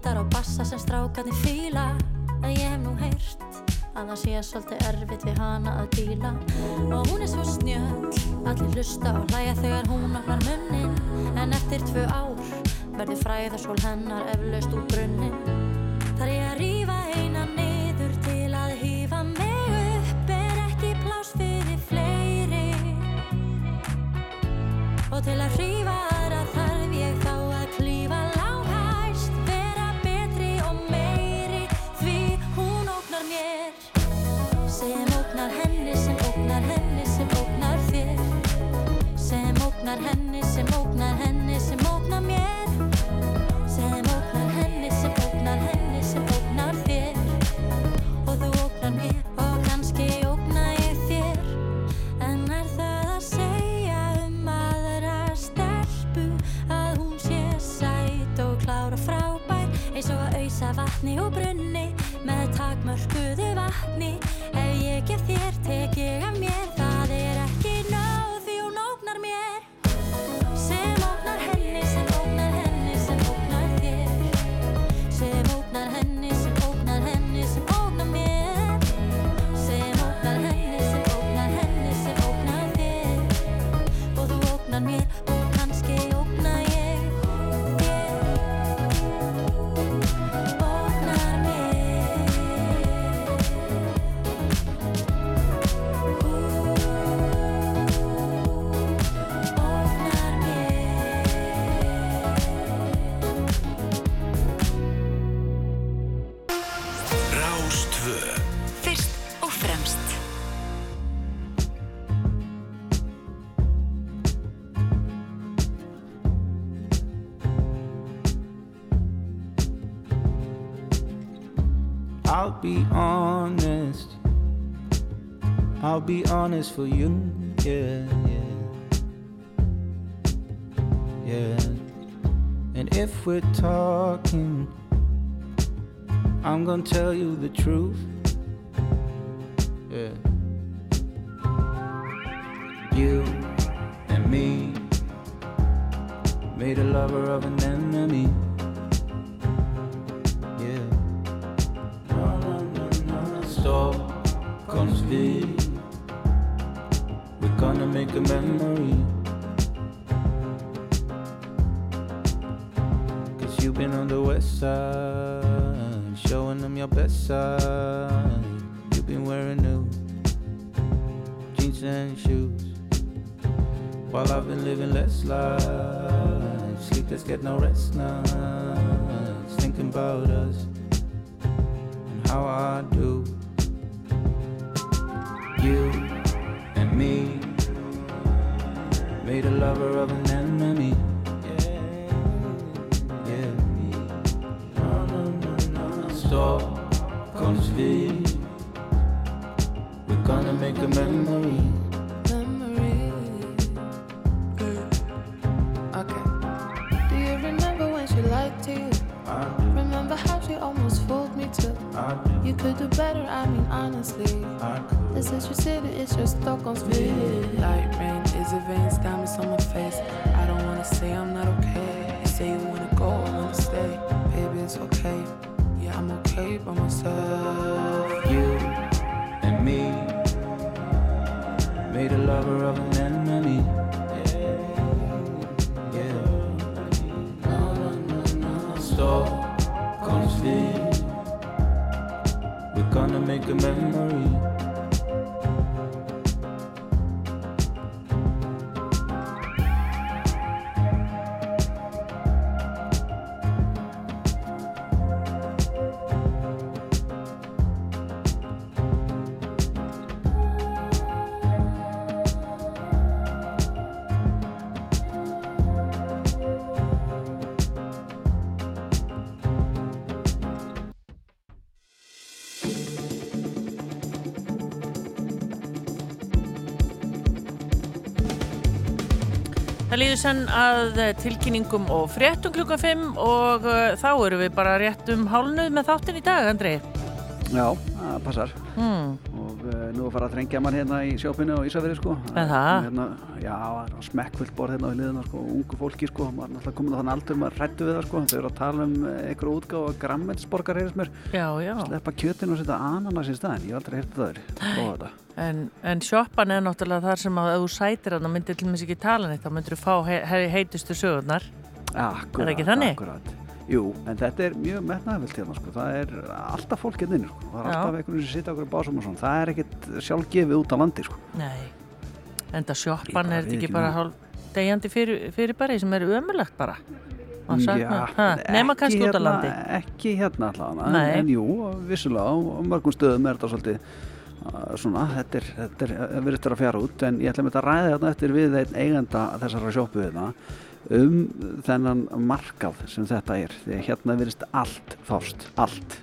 gítar og bassa sem strákarnir fíla. En ég hef nú heyrt að það sé svolítið erfitt við hana að díla. Og hún er svo snjöll Allir hlusta og hlæja þegar hún opnar munnin En eftir tvö ár verður fræðarsól hennar eflaust úr brunnin ógnar henni sem ógnar henni sem ógnar þér. Sem ógnar henni sem ógnar henni sem ógnar mér. Sem ógnar henni sem ógnar henni sem ógnar þér. Og þú ógnar mér og kannski ógna ég þér. En er það að segja um aðra stelpu að hún sé sæt og klára frábær eins og að auðsa vatni og brunni með takmörkuðu vatni? Be honest. I'll be honest for you. Yeah, yeah. Yeah. And if we're talking, I'm gonna tell you the truth. Það líður senn að tilkynningum og fréttum klukkan 5 og uh, þá erum við bara rétt um hálnuð með þáttin í dag, Andri. Já, það passar Mm. Og að fara að þrengja mann hérna í sjópinu og Ísafirði sko? Hérna, já, smekkfullt borð hérna á liðina sko, ungu fólki sko, maður er náttúrulega komin á þann aldur maður hrættu við það sko, þau eru að tala um eh, einhverju útgáfa grammelsborgar heyrðist mér Já, já. sleppa kjötinu og setja ananas í staðin ég hef aldrei heyrti það þetta En, en sjoppan er náttúrulega þar sem að ef þú sætir hann og myndir til mér ekki tala neitt þá myndir þú fá he he heitustu sögurnar. Akkurat, Er það ekki þannig? Akkurat. Jú, en þetta er mjög metnaðvilt hérna sko. það er alltaf fólk hérna inni sko. það er Já. alltaf einhvern veginn sem sitja okkur í básum og svona það er ekkit sjálfgefið út á landi sko. Nei. Enda sjoppan Ég bara er þetta ekki bara það. hálf degjandi fyrir, fyrir bara sem er ömulegt bara. Að sakna. Nema kannski út á hérna- landi. ekki hérna allavega en, en jú, vissulega á mörgum stöðum er þetta svolítið uh, svona, þetta er, þetta er uh, virðist vera að fjara út en ég ætla með þetta að ræða þetta eftir við einn eiganda þessara sjoppu hérna um þennan markað sem þetta er því að hérna virðist allt fást, allt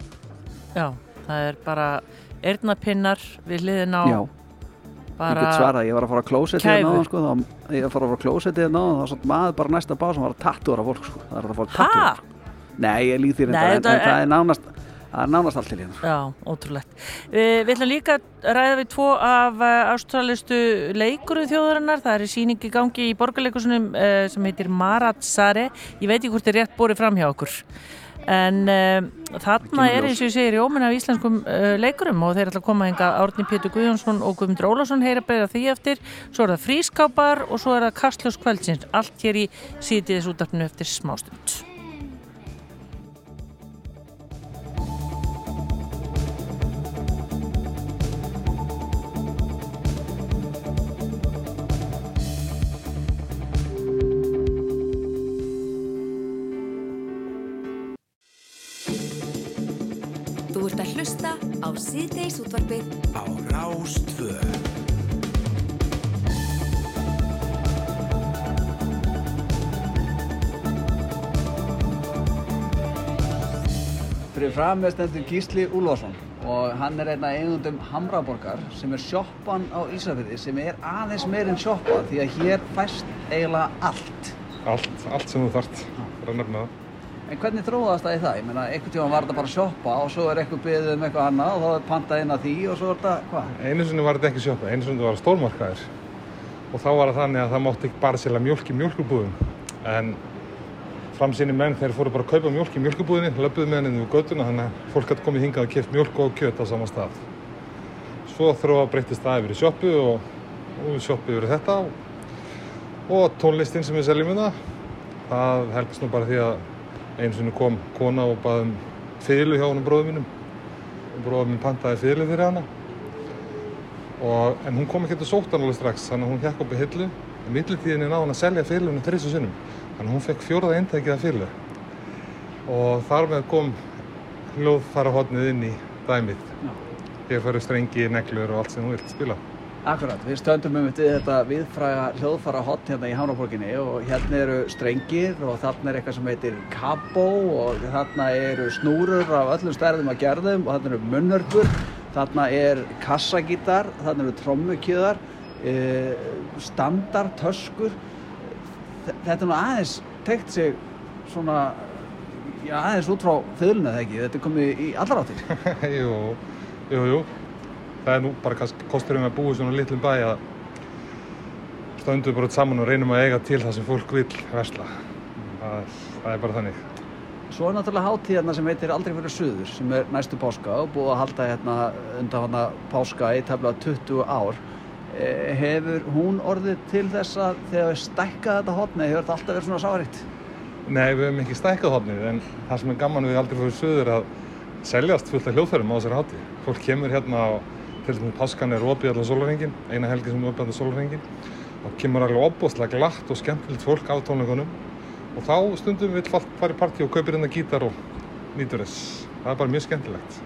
Já, það er bara eyrnapinnar við hliðin á Já, bara get svarað, ég var að fara á klósetti kæfu. hérna sko, þá, ég var að fara á klósetti hérna áðan, þá svona maður bara næsta bá sem var að tattúra fólk sko. það er að fara að Ha? tattúra Nei, ég líð Nei, reyndar, en, þetta en það er nánast, það er nánast allt til hérna. Já, ótrúlegt. Við, við ætlum líka að ræða við tvo af uh, ástralistu leikurum þjóðarinnar. Það er síning í gangi í borgarleikusunum uh, sem heitir Marat Sare. Ég veit ekki hvort er rétt borið fram hjá okkur. En uh, þarna er eins og ég segir jómin af íslenskum uh, leikurum og þeir ætla að koma enga Árni Pétur Guðjónsson og Guðmundur Ólafsson heyra beira því eftir. Svo er það frískápar og svo er það kastljós kvöldsins. Allt hér í sítiðis útdarpinu eftir smástund. Að hlusta á síðdeis útvarpið Á Rástvö Fyrir fram með stendur Gísli Úlfarsson og hann er einn af eigundum Hamraborgar sem er sjoppan á Ísafirði sem er aðeins meir en sjoppa því að hér fæst eiginlega allt. Allt, allt sem þú þart, bara að nefna það. En hvernig þróðast það í það? Ég meina, einhvern tíma var þetta bara sjoppa og svo er eitthvað beðið um eitthvað annað og þá er pantað inn að því og svo er þetta, hvað? Einu sinni var þetta ekki sjoppa, einu sinni var stórmarkaðir. Og þá var það þannig að það mátti ekki bara selja mjólk í mjólkubúðum. En framsýni menn þeir fóru bara að kaupa mjólk í mjólkubúðinni, löpuðu með henni við göttuna, þannig að fólk hætti komið hingað og keft mjólk og kjöt á sama stað. Svo þróa breytist það um það. Helgast nú bara því að einu sinni kom kona og baði um fyrirlu hjá honum bróðum mínum. Og bróðum minn pantaði fyrirlu fyrir hana. Og, en hún kom ekki til sóttan alveg strax þannig að hún hjekk upp í hillu. Og millitíðinni náði hún að selja fyrirlunum þrissu sinnum. Þannig að hún fekk fjóraða eintækið af fyrirlu og þar með kom hljóðfarahotnið inn í dæmið. Hér færu strengi, neglur og allt sem hún vilt spila Akkurat, við stöndum um þetta viðfræga hljóðfara hotn hérna í Hánaborginni og hérna eru strengir og þarna er eitthvað sem heitir kabó og þarna eru snúrur af öllum stærðum að gerðum og þarna eru munnörpur, þarna er kassagítar, þarna eru trommukjöðar, e, standar, töskur. Þe- Þetta er nú aðeins tekt sig svona, já aðeins út frá þöðluna þegar ekki, þetta er komið í allar áttir. jú, jú, jú það er nú bara kannski kosturinn að búa í svona litlum bæ að stöndum bara saman og reynum að eiga til það sem fólk vil versla það, það er bara þannig Svo er náttúrulega hátíðarna sem heitir Aldrei fyrir suður sem er næstu páska og búið að halda hérna undan hana páska í tefnilega 20 ár. Eh, Hefur hún orðið til þess að þegar við stækka þetta hotni hefur þetta alltaf verið svona sárikt? Nei, við hefum ekki stækkað hodnið en það sem er gaman við aldrei fyrir söður að seljast fullt af hljóðfærum á þessari hátíð fólk kemur hérna og til þess að páskan er opið allar sólarhengin eina helgi sem er opið allar sólarhengin og kemur alveg opbóðslega glatt og skemmtilegt fólk á tónleikunum og þá stundum við í partí og kaupir hérna gítar og nýtur þess það er bara mjög skemmtilegt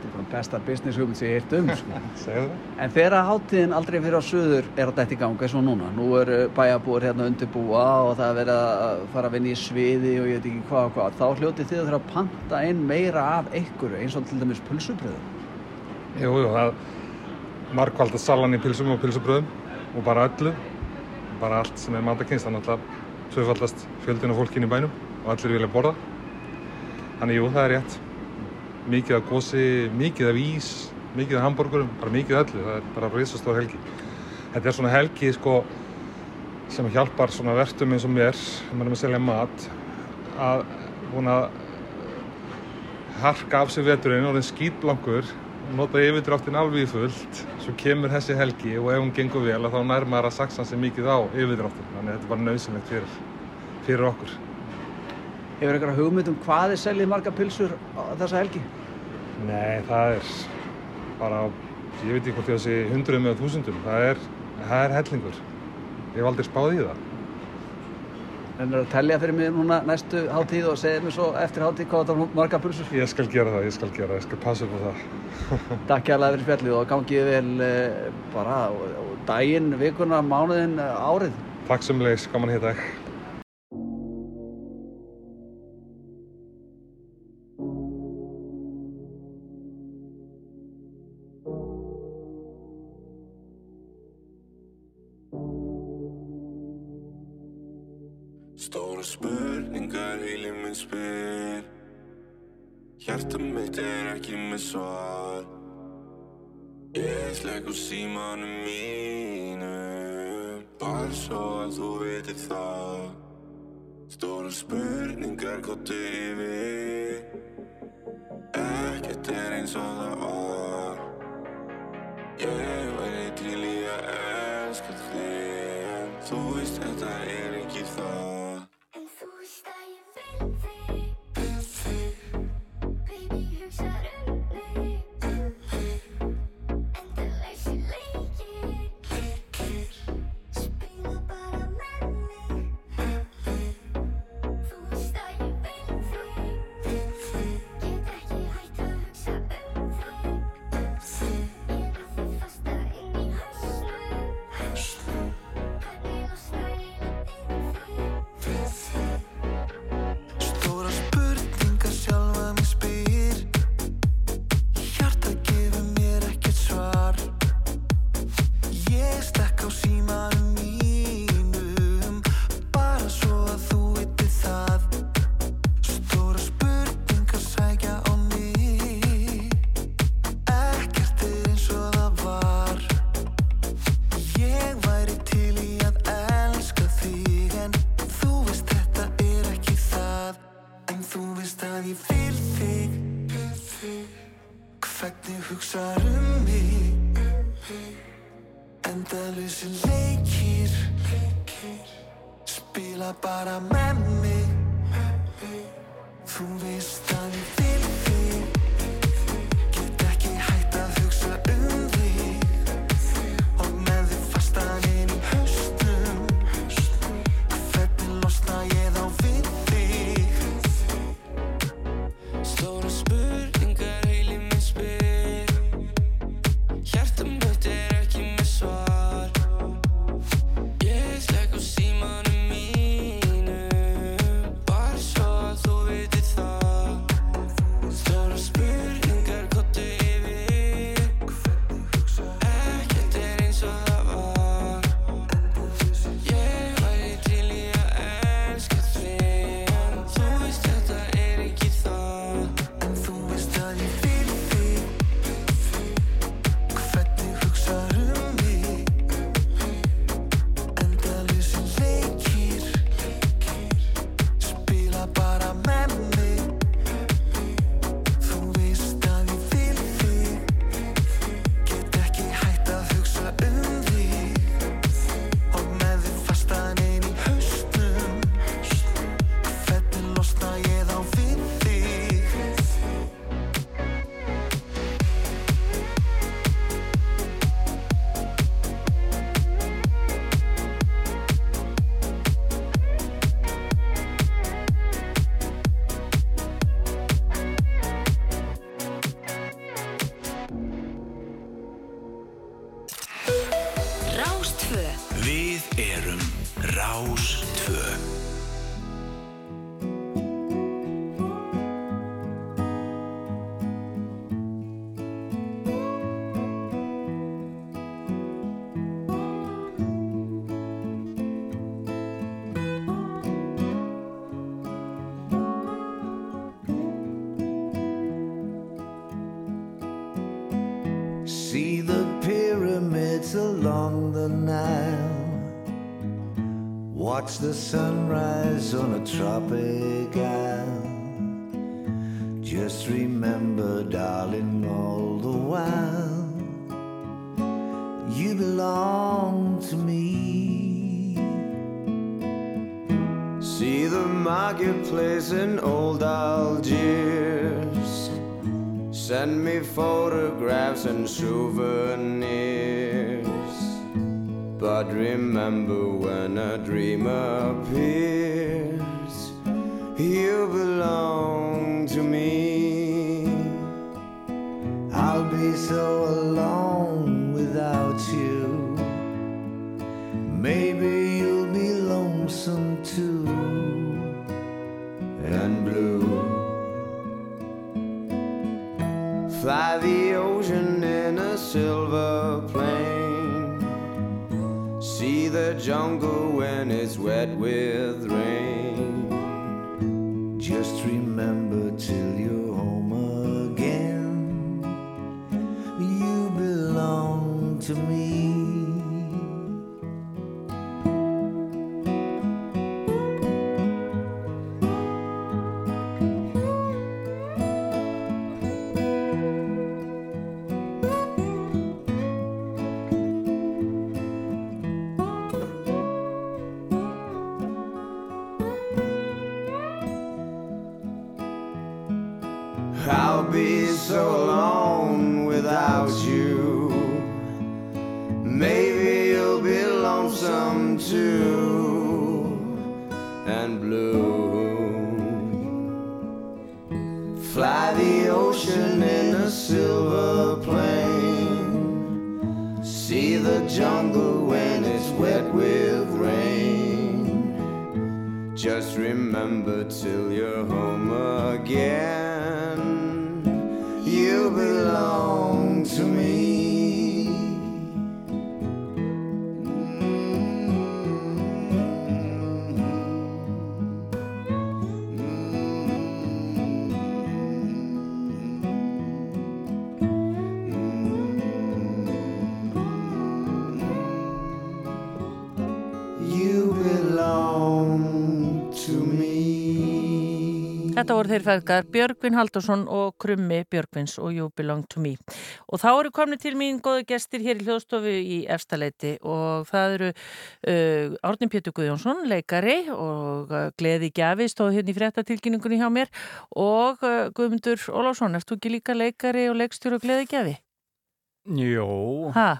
Þetta er bara besta business hugmynd sem ég heirt um. Sko. Segðu það? En þegar hátíðin Aldrei fyrir á suður er að dætt í ganga eins og núna, nú eru bæjarbúar hérna undirbúa og það er verið að fara að vinna í sviði og ég veit ekki hvað og hvað, þá hljótið þið að þurfa að panta inn meira af einhverju eins og til dæmis pulsubröðum. Jú, jú, það margvalda salan í pilsum og pilsubröðum og bara öllu, bara allt sem er matakynst, þannig að tvöfaldast fjöldin af fólkin í bænum og allir vilja borða. Þannig jú, það er rétt. Mikið af gósi, mikið af ís, mikið af hambúrgurum, bara mikið af öllu, það er bara risastór helgi. Þetta er svona helgi sko sem hjálpar svona vertum eins og mér, sem er með að selja mat, að að harka af sig veturinn og orðin skýtblankur nota yfirdráttin alveg í fullt svo kemur þessi helgi og ef hún gengur vel að þá nær maður að saksa sig mikið á yfirdráttin þannig að þetta er bara nöðsynlegt fyrir, fyrir okkur. Hefur eitthvað hugmynd um hvað þið seljið marga pilsur á þessa helgi? Nei, það er bara, ég veit ekki hvort ég að sé hundruðum eða þúsundum, það er, það er hellingur. Ég hef aldrei spáð í það En er að tellja fyrir mig núna næstu hátíð og segja mér svo eftir hátíð hvað það er marga pulsur? Ég skal gera það, ég skal gera það, ég skal passa upp á það Takk kærlega fyrir spjallið og gangið vel eh, bara daginn, vikuna, mánuðin, eh, árið. Takk sem leis, gaman að hitta svar. Ég slekk á símanu mínu. Bara svo að þú veitir það. Stóra spurningar góttu yfir. Ekkert er eins og það var. Yeah watch the sunrise on a tropic island. Just remember, darling, all the while, you belong to me. See the marketplace in old Algiers. Send me photographs and souvenirs. But remember, Þetta voru þeir feðgar Björgvin Haldursson og Krummi Björgvins og You Belong to Me. Og þá eru komni til mín góðu gestir hér í hljóðstofu í Efstaleiti og það eru uh, Árnum Pétur Guðjónsson, leikari og uh, Gleði Gjafi stóð hérna í fréttatilkynningunni hjá mér og uh, Guðmundur Ólásson, erst þú ekki líka leikari og leikstjóru og Gleði Gjafi? Jó, Ha?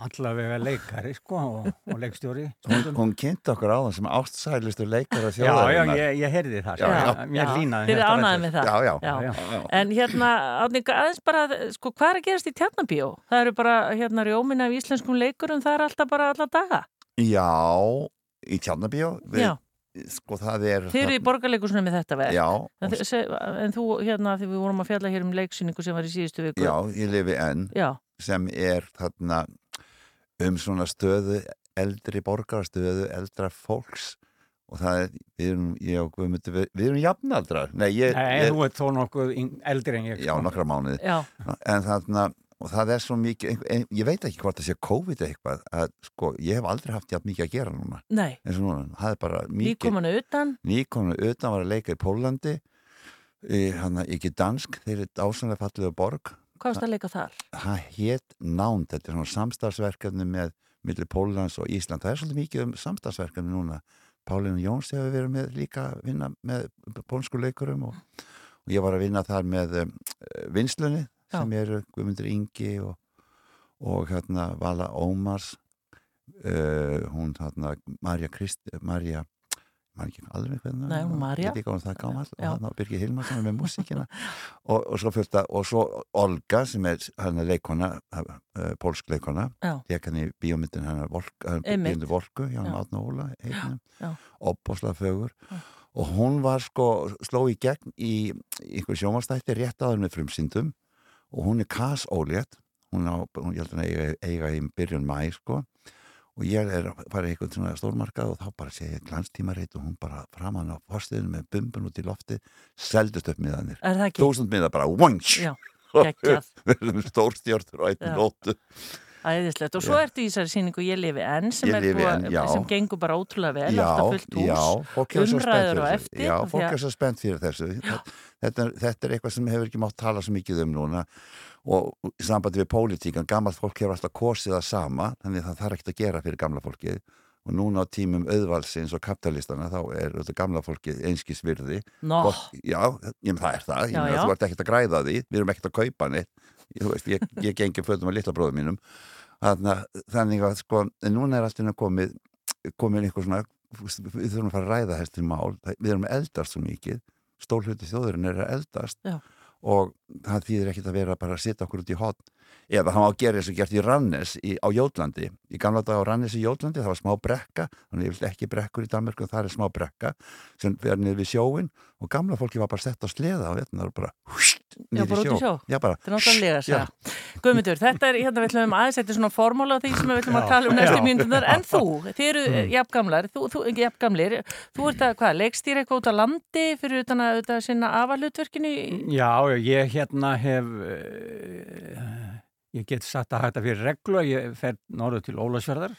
allavega leikari sko og, og leikstjóri Hún, hún kynnti okkur á það sem ástsælustu leikara Já, já, þjóðarinnar. ég, ég heyrði það Já, sko. já. Mér línaði Þið þetta ánæðið veldur. með það? Já, já. já, já. En hérna, Átninga, aðeins bara, sko, hvað er að gerast í tjarnabíó? Það eru bara, hérna, rjómin af íslenskum leikurum, það er alltaf bara alla daga. Já, í Tjarnabíó Já. Sko það er Þið eru í borgarleikusinu með þetta verk. Já, En, se- en þú, hérna, þegar við vorum að fjalla hér um leiksýningu sem var í síðustu viku. Já, ég lifi enn Já. Sem er þarna um svona stöðu eldri borgarstöðu eldra fólks og það er, við erum, ég og Guðmundur við, við erum jafnaldrar Nei, ég, Nei, ég, þú ert þó nokkuð eldri en ég Já, sko. nokkra mánuði Já. En þarna, og það er svo mikið ein, ég veit ekki hvort það sé COVID eitthvað að sko, ég hef aldrei haft jafn mikið að gera núna Nei. núna, það er bara mikið Nýkomanu utan. Nýkomanu utan var að leika í Pólandi í, hann ekki dansk þeir eru dásanlega fallega borg Hvað varst að leika þar? það hétt nánd, þetta er svona samstagsverkefni með millir Póllands og Ísland það er svolítið mikið um samstagsverkefni núna. Pálinu Jóns hefur verið með líka að vinna með pólsku leikurum og, og ég var að vinna þar með um, vinslunni sem eru Guðmundur Ingi og, og hérna Vala Ómars uh, hún hérna Marja Krist Marja maður ekki alveg hvernig Nei, hún gammal og hann á Birgir Hilmarsson með músíkina. Og, og svo fylgta, og svo Olga sem er hann er leikona uh, pólsk leikona Já. leik hann í bíómyndin hann er hann bíómyndin Volku, Ján Já. Átna Óla heitnum, Já. opbosla fögur. Og hún var sko sló í gegn í einhver sjómanstætti rétt áður með frumsýndum. Og hún er kas ólétt hún hún ég held að eiga, eiga í byrjun mæ sko og ég er að fara í einhvern svona stórmarkað og þá bara sé ég glanstímareit og hún bara framan á forstiðinu með bumbun út í lofti seldust upp miðanir þúsund miða bara við erum stórstjórtur og einn nóttu. Æðislegt. Og svo ertu í þessari síningu Ég lifi enn sem, lifi búa- enn, já. sem gengur bara ótrúlega vel, já, alltaf fullt hús, umræður þessu. eftir. já, fólk er svo spennt fyrir þessu. Þetta, þetta er eitthvað sem hefur ekki mátt tala svo mikið um núna og í sambandi við pólitíkan, gammalt fólk hefur alltaf kosið það sama, þannig að það þarf ekkert að gera fyrir gamla fólkið. Og núna á tímum auðvalsins og kapitalistana þá er þetta gamla fólkið einskis virði. Nó. Gott- já, ég, það er það, Já, þú ert ekkert að græða því. Við erum ekkert að kaupa neitt. Veist, ég, ég gengi fötum að litla bróðum mínum. Þannig, þannig að sko núna er alltaf komið komið einhver svona, við þurfum að fara að ræða þessi mál, við erum að eldast svo mikið. Stór hluti þjóðurinn er að eldast. Já. Og það þýðir ekkert að vera bara að sitja okkur út í hot eða það má gera eins og gert í Rannes í, á Jótlandi, í gamla dag á Rannes í Jótlandi það var smá brekka, þannig ég vil ekki brekkur í Danmörku, það er smá brekka sem verður niður við sjóin og gamla fólki var bara sett á sleða og þetta var bara húst, Já, niður í sjó. Já, bara. Þetta er náttúrulega að segja. Guðmundur, þetta er, hérna við ætlum aðeins, þetta er svona formúla af því sem við ætlum að tala um næstu Já. mínútunar, en þú, þið eru Mm. mm. jafngamlar, þú, þú, jafngamlir, þú ert að, hvað, leikstýra eitthvað út á landi fyrir utan að, utan að sinna afalutverkinu? Já, ég get satt að hætta fyrir reglu að ég fer norður til Ólafsfjörðar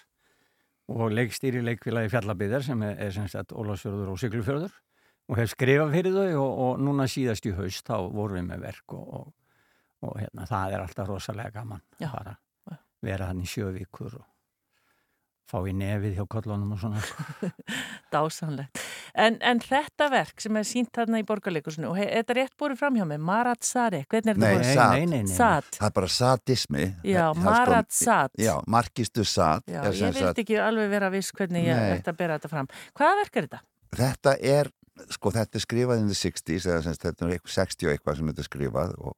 og leikstýri leikfélagi Fjallabíðar sem er, er sem sagt Ólafsfjörður og Siglufjörður og hef skrifað fyrir þau og, og núna síðast í haust þá vorum við með verk og, og, og hérna, það er alltaf rosalega gaman Já. að bara vera hann í sjö vikur og fá í nefið hjá kollunum og svona. Dásanlegt. En, en þetta verk sem er sínt þarna í borgarleikusinu, og þetta er rétt búið fram hjá mig, Marat Sarek, hvernig er Nei, þetta sat. nei, nei, nei. Sat. Það er bara sadismi. Já, Marat sat. Já, markistu sat. Já, er sem ég vildi ekki alveg vera viss hvernig ég ætti að bera þetta fram. Hvaða verk er þetta? Þetta er, sko, þetta er skrifað in the 60s, eða þetta er eitthvað 60 og eitthvað sem þetta er skrifað og,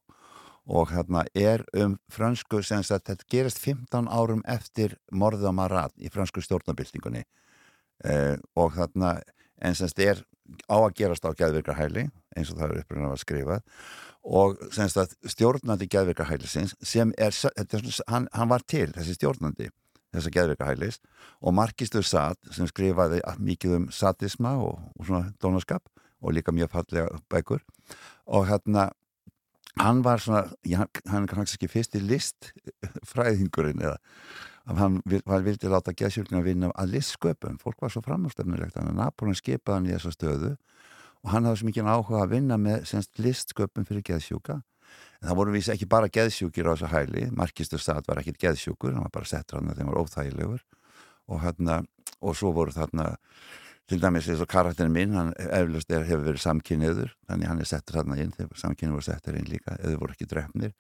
og hérna er um fransku, sem sagt, þetta gerist 15 árum eftir morðið á Marat í fransku stjórnabildingunni eh, og þarna, en sem sagt, er á að gerast á geðvirkarhæli, eins og það er upprænað að skrifað og sem sagt, stjórnandi geðvirkarhælisins sem er, hann, hann var til, þessi stjórnandi þessa geðvirkarhælis og Markistur Sat sem skrifaði mikið um satisma og, og svona dónaskap og líka mjög fallega bækur og hérna hann var svona, hann er kannski ekki fyrsti list fræðingurinn eða að hann vildi láta geðsjúklinga vinna að listsköpun, fólk var svo framhástöfnilegt þannig að Napoleon skipaði hann í þessa stöðu og hann hafði svo mikið áhuga að vinna með listsköpun fyrir geðsjúka. En það voru vísi ekki bara geðsjúkir á þessu hæli. Markistur Stad var ekkit geðsjúkur hann var bara settur hann að þeim var óþægilegur. Og hérna, og svo voru þarna til dæmis eins og karakterin minn hann eflust er, hefur verið samkynniður þannig hann er settur þarna inn þegar samkynni voru settur inn líka eða voru ekki drefnir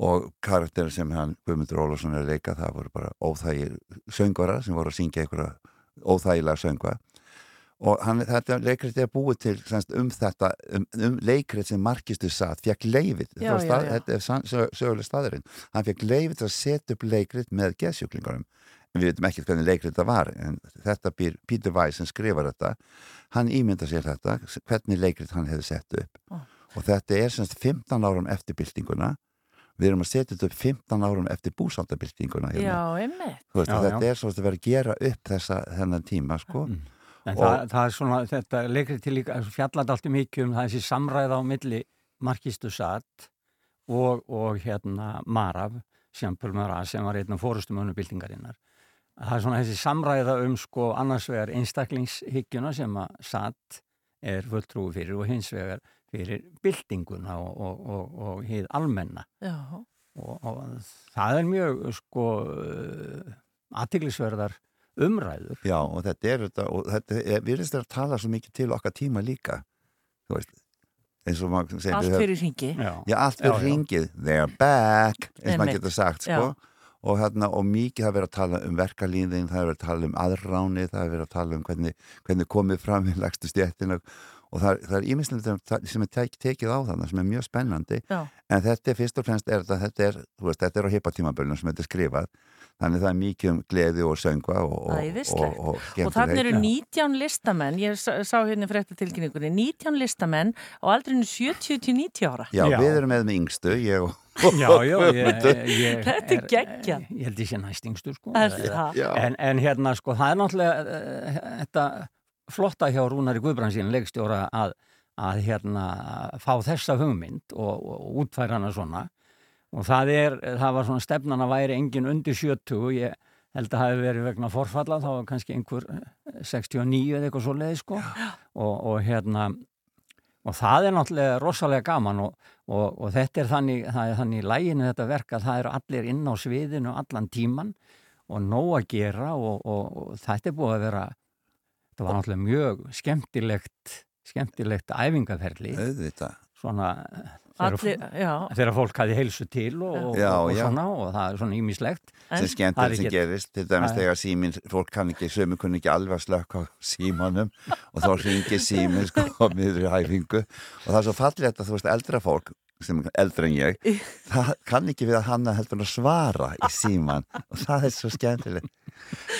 og karakterin sem hann Guðmundur Ólafsson er að leika það voru bara óþægir söngvara sem voru að syngja einhverja óþægilega söngva. Og hann, þetta leikrit er búið til semst, um þetta, um, um leikrit sem Markistu satt, fekk leifið Já, já, já. þetta er söguleg staðurinn. Hann fekk leifið til að setja upp leikrit með geðsjúklingarum en við veitum ekkert hvernig leikrit það var en þetta býr Peter Weiss sem skrifar þetta hann ímynda sér þetta hvernig leikrit hann hefði sett upp. Ó. og þetta er semst 15 árum eftir byltinguna við erum að setja þetta upp 15 árum eftir búsaldabyltinguna Já, einmitt. Þú veist, Já, þetta já. er svo að vera að gera upp þessa þennan tíma sko En Og- það, það er svona, þetta leikrið til líka fjallat alltaf mikið um það þessi samræða á milli Markistu Satt og, og hérna Maraf, Sjampur Maraf sem var einn af fórustum önnubildingarinnar. Það er svona þessi samræða um sko annars vegar einstaklingshyggjuna sem að Satt er fulltrúi fyrir og hins vegar fyrir byltinguna og, og, og, og hið almenna. Já. Og, og það er mjög sko aðtiklisverðar umræður. Já, og þetta er þetta, og þetta er, við erum að tala svo mikið til okkar tíma líka þú veist eins og maður segir Allt fyrir hringi. Já. Já, allt fyrir hringið, they're back eins og maður getur sagt, sko og, hérna, og mikið það verið að tala um verkalýðin það er verið að tala um aðráni það er verið að tala um hvernig, hvernig komið fram í lagstu stjættina og það, það er ímislegt sem er tek, tekið á þannig sem er mjög spennandi Já. en þetta er fyrst og fremst er þetta, þetta er, þú veist, þetta er á hippatímabölunum sem þetta er skrifað þannig það er mikið um gleði og söngva og, og, og, og, Og þannig eru skemmtilegheit. 19 listamenn, ég sá sá hérna frétta tilkynningunni, 19 listamenn á aldrinu 70-90 ára. Já, við erum með með yngstu, ég og Já, já, ég, ég Þetta er geggjað. Ég held ég sé næstingstur, sko. Er það? Já. En, en hérna, sko, það er náttúrulega uh, þetta flotta hjá Rúnari Guðbrandsín, leikstjóra, að, að hérna fá þessa hugmynd og, og útfæra hana svona. Og það er, það var svona stefnan að væri engin undir 70, ég held að það hefði verið vegna forfalla, þá var kannski einhver eh, 69 eða eitthvað svo leið, sko. Og, og hérna, og það er náttúrulega rosalega gaman og, og, og þetta er þannig, það er þannig í læginu þetta verk að það eru allir inn á sviðinu allan tíman og nóg að gera og, og, og þetta er búið að vera þetta var náttúrulega mjög skemmtilegt skemmtilegt æfingaferli. Auðvitað. svona þegar fólk hafi heilsu til og, og, Já, og já. svona og það er svona ímislegt sem skemmtilegt sem gerist. Til dæmis þegar síminn, fólk kann ekki sömu kunni ekki alveg að slökka á símanum og þá ringir síminn sko miður í hæfingu og það er svo fallið að þú veist eldra fólk sem er eldra en ég það kann ekki við að hanna heldur að svara í síman og það er svo skemmtilegt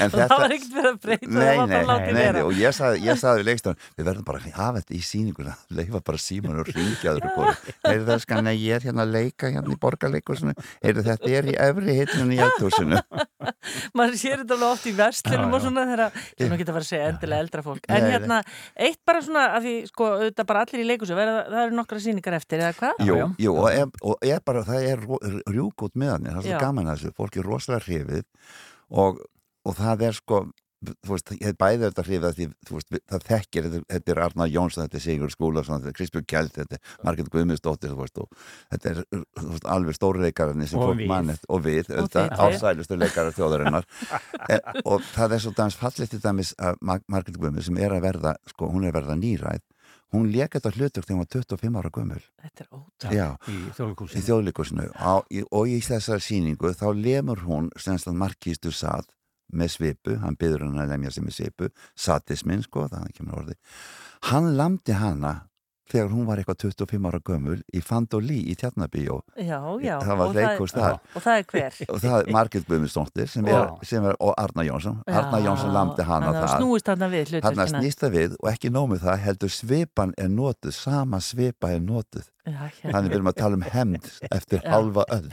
En Og það var ekkert verið að breyta, það nei, nei, nei, nei, og ég sagði, ég sagði við leikstofan, við verðum bara að hafa þetta í sýninguna leifa bara síman og ringja öðru kóru heyrðu það skan að ég er hérna að leika hérna í borgarleikusinu, heyrðu þetta er í efri hitlunum í eldhúsinu. Maður sér þetta alveg oft í vestlunum og svona þegar, ég er nú ekki að fara að segja endilega eldra fólk, en hérna eitt bara svona, að því sko, auðvitað bara allir í leikusu verða, það eru nokkra sýningar eftir, eða hvað? Jú, jú og, er, og er bara, það er rjúk út með hann, það er svo gaman að þessu. Fólk er rosalega hrifið og, og það er sko þú veist, ég hef bæði þetta hrifið því, veist, það þekkir, þetta, þetta er Arnar Jónsson, þetta er Sigur Skúlason, þetta er Kristbjörn Kjeld, þetta er Margrét Guðmundsdóttir, þetta er veist, alveg stóri leikararnir sem Og og við, auðvitað, þið. ásælustu leikarar þjóðarinnar. E, og það er svo dæmis fallið til dæmis að Mar- Margrét Guðmund sem er að verða, sko, hún er að verða nýræð hún lék þetta hlutverk þegar hún var 25 ára gömul. Þetta er Já, í í- og í þessari sýningu þá lemur hún semst að markístu sað með svipu, hann byður hann að lemja sig með svipu, satismin sko þannig kemur orði, hann lamdi hana þegar hún var eitthvað 25 ára gömul í Fandolí í Tjarnabíó Já, já. það var og leikhús þar Og það er hver? og það er Margit Guðmundsdóttir sem sem og Arna Jónsson Arna Jónsson lamdi hana það snúist þarna við hann það við og ekki nómið það heldur svipan er notuð sama svipa er notuð Já, já. Þannig við erum að tala um hemd eftir Já. halva öll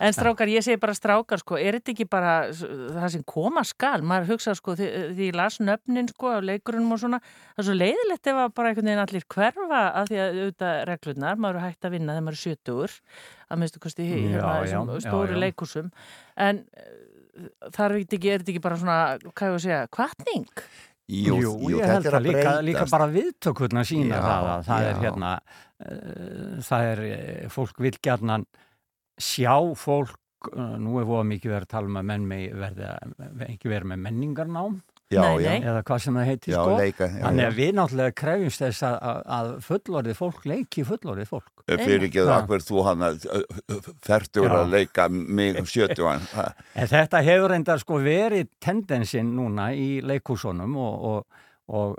En strákar, ég segi bara strákar sko, er þetta ekki bara það sem koma skal, maður hugsa sko því, því ég las nöfnin sko af leikurunum og svona, það er svo leiðilegt ef að bara einhvern veginn allir hverfa að því að auðvitað reglurnar, maður er hægt að vinna þegar maður er 70 að minnstu kosti hérna, já. leikúsum en eh, þar er þetta ekki, er þetta ekki bara svona, hvað ég að segja, kvartning? Jú, jú, ég þetta held er að að líka, líka bara viðtökurna sína Já, það að það er já. hérna uh, það er, eh, fólk vil gjarnan sjá fólk uh, nú er voða mikið verið að tala um að menn megi verði ekki verið með menningarnám Já, Nei, nei. eða hvað sem það heitir Já, sko leika, já, þannig já. að við náttúrulega krefjumst þess að, að- fullorðið fólk leiki fullorðið fólk fyrir ekki það hver þú hann fertur Já. að leika mig um 70 En þetta hefur reyndar sko verið tendensin núna í leikúsunum og, og, og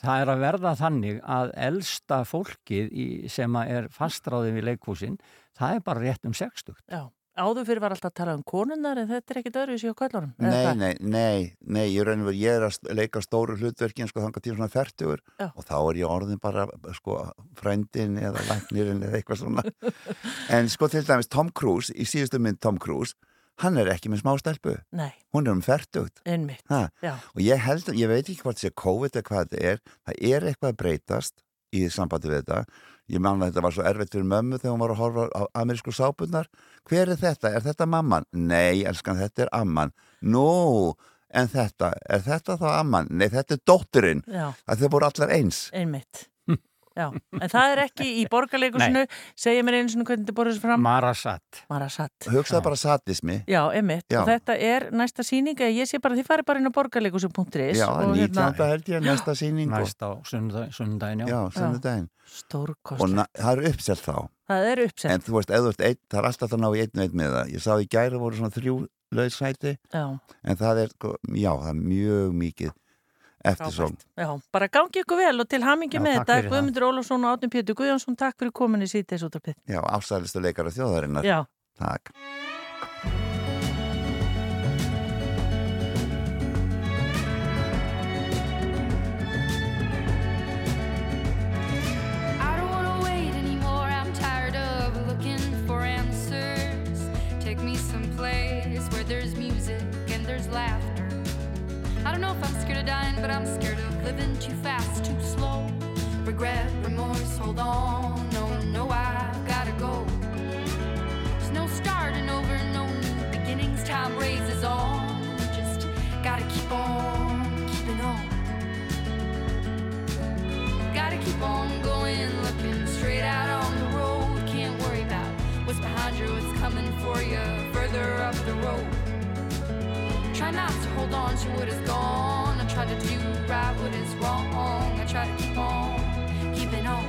það er að verða þannig að elsta fólkið í, sem er fastráðið við leikúsin, það er bara rétt um 60. Já, áður fyrir var alltaf að tala um konunnar en þetta er ekkit öðruvísi á kvöllunum. eða Nei, nei, nei, nei, ég, og veru- ég er að leika stóru hlutverkin sko þangað til svona fertugur Já. og þá er ég orðin bara sko frændin eða læknirinn eða eitthvað svona en sko til dæmis Tom Cruise í síðustu mynd Tom Cruise hann er ekki með smá stelpu Nei. hún er um já. og ég held, ég veit ekki hvort sé COVID eða hvað þetta er, það er eitthvað að breytast í sambandi við þetta ég man að þetta var svo erfitt fyrir mömmu þegar hún var að horfa á amerísku sápunnar hver er þetta, er þetta mamman? Nei, elskan, þetta er amman Nú, en þetta, er þetta þá amman? Nei, þetta er dótturinn Já. að þau voru allar eins Einmitt. Já, en það er ekki í borgarleikusinu, segja mér einu svona hvernig þetta borður fram. Marasat. Marasat. Hugsaðu bara satismi Já, einmitt. Já. Og þetta er næsta sýning, eða ég sé bara, þið farið bara inn á borgarleikusum.is Já, og 19. held ég, næsta sýning og- Næsta á sunnudag- sunnudaginn, já. Já, sunnudaginn Stórkostlegt. Og það er uppselt þá Það er uppsett. En þú veist, eða þú ert einn, það er alltaf að ná í einn og einn með það. Ég sá í gæri voru svona þrjú laussæti, Já. en það er, sko, já, það er mjög mikið eftir svo. Já, bara gangi ykkur vel og til hamingi með þetta. Guðmundur Ólafsson og Átni Pétur Guðjónsson, takk fyrir komin í út af pitt. Já, ásælistu leikara þjóðarinnar. Já. Takk. Know if I'm scared of dying, but I'm scared of living too fast, too slow. Regret, remorse, hold on. No, no, I gotta go. There's no starting over, no new beginnings. Time raises on. Just gotta keep on keeping on. Gotta keep on going, looking straight out on the road. Can't worry about what's behind you, what's coming for you further up the road. Try not to hold on to what is gone. I try to do right what is wrong. I try to keep on keeping on.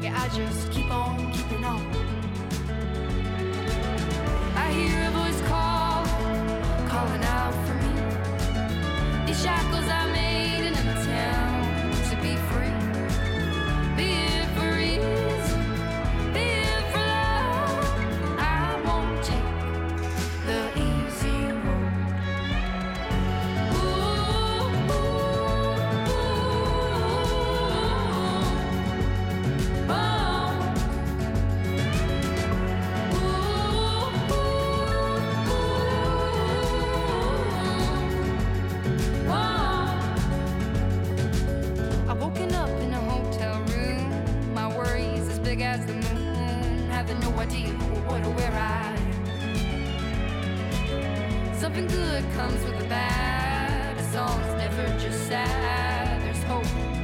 Yeah, I just keep on keeping on. I hear a voice call, calling out for me. These shackles I made Something good comes with the bad. A song's never just sad. There's hope.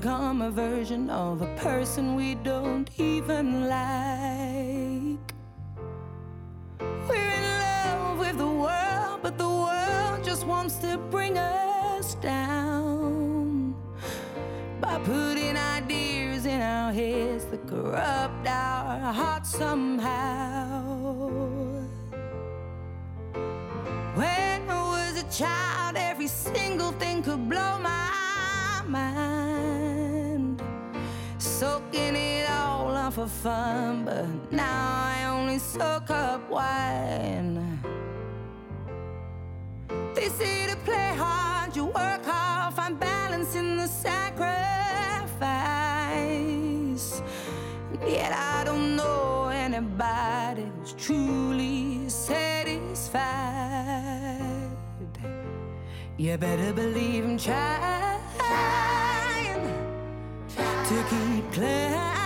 become a version of a person we don't even like. We're in love with the world, but the world just wants to bring us down by putting ideas in our heads that corrupt our hearts some. for fun, but now I only soak up wine. They say to play hard, you work hard, find balance in the sacrifice. Yet I don't know anybody who's truly satisfied. You better believe I'm trying, trying. to keep playing.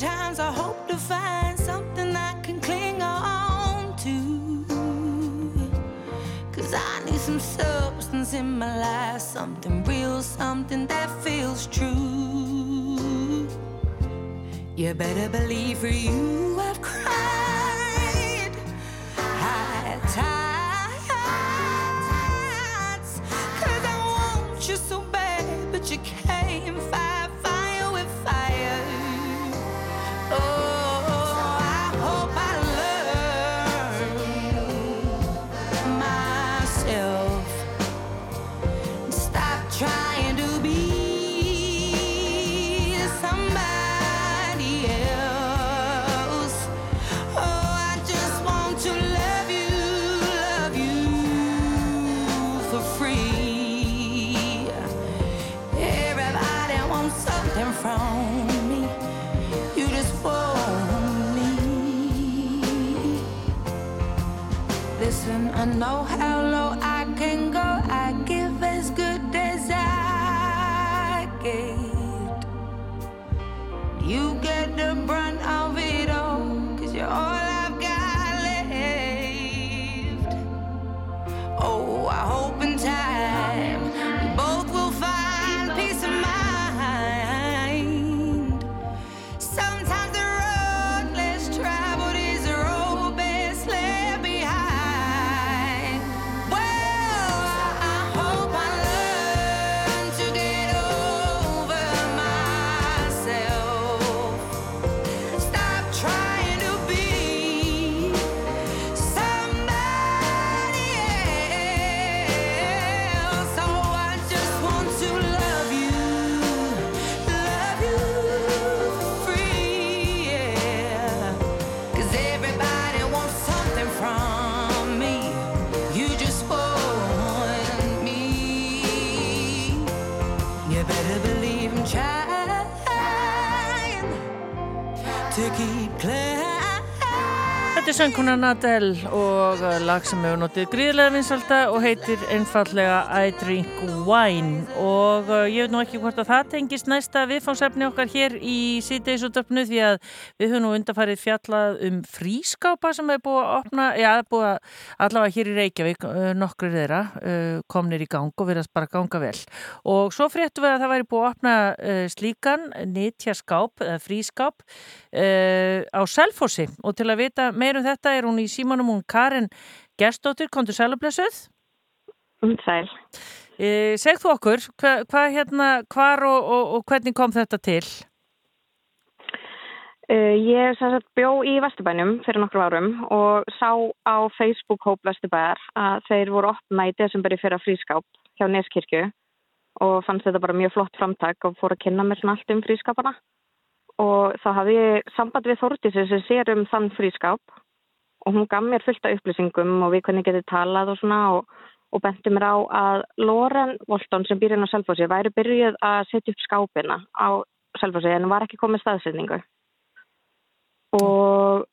times I hope to find something I can cling on to. Cause I need some substance in my life, something real, something that feels true. You better believe for you, I've cried. To keep clear. Þetta er söngkunan Adele og uh, lag sem hefur notið gríðlega vinsalda og heitir einfallega I Drink Wine. Og uh, ég veit nú ekki hvort að það tengist næsta viðfánsefni okkar hér í síðdeisútöfnu því að við höfum nú undarfarið fjallað um frískápa sem hefur búið að opna, já, búið að allavega hér í Reykjavík, uh, nokkur þeirra komnir í gang og verðast bara ganga vel. Og svo fréttum við að það væri búið að opna slíkan nýtjaskáp frískáp á Selfossi. Og til að vita meir um þetta er hún í símanum hún Karin Gerstóttir, kontur sælublessuð Um sæl. uh, Segð þú okkur, hvað hva, hérna hvar og, og, og hvernig kom þetta til? Uh, ég sagt bjó í Vesturbænum fyrir nokkrum árum og sá á Facebook-hóp Vesturbæjar að þeir voru opna í desemberi fyrir frískáp hjá Neskirkju og fannst þetta bara mjög flott framtak og fór að kynna mér allt um frískápana og þá hafði ég samband við Þórtísi sem sér um þann frískáp. Og hún gaf mér fullt af upplýsingum og við hvernig getið talað og svona og, og benti mér á að Loren Volton sem býr inn á Selfossi væri byrjuð að setja upp skápina á Selfossi en var ekki komið staðsetningu. Og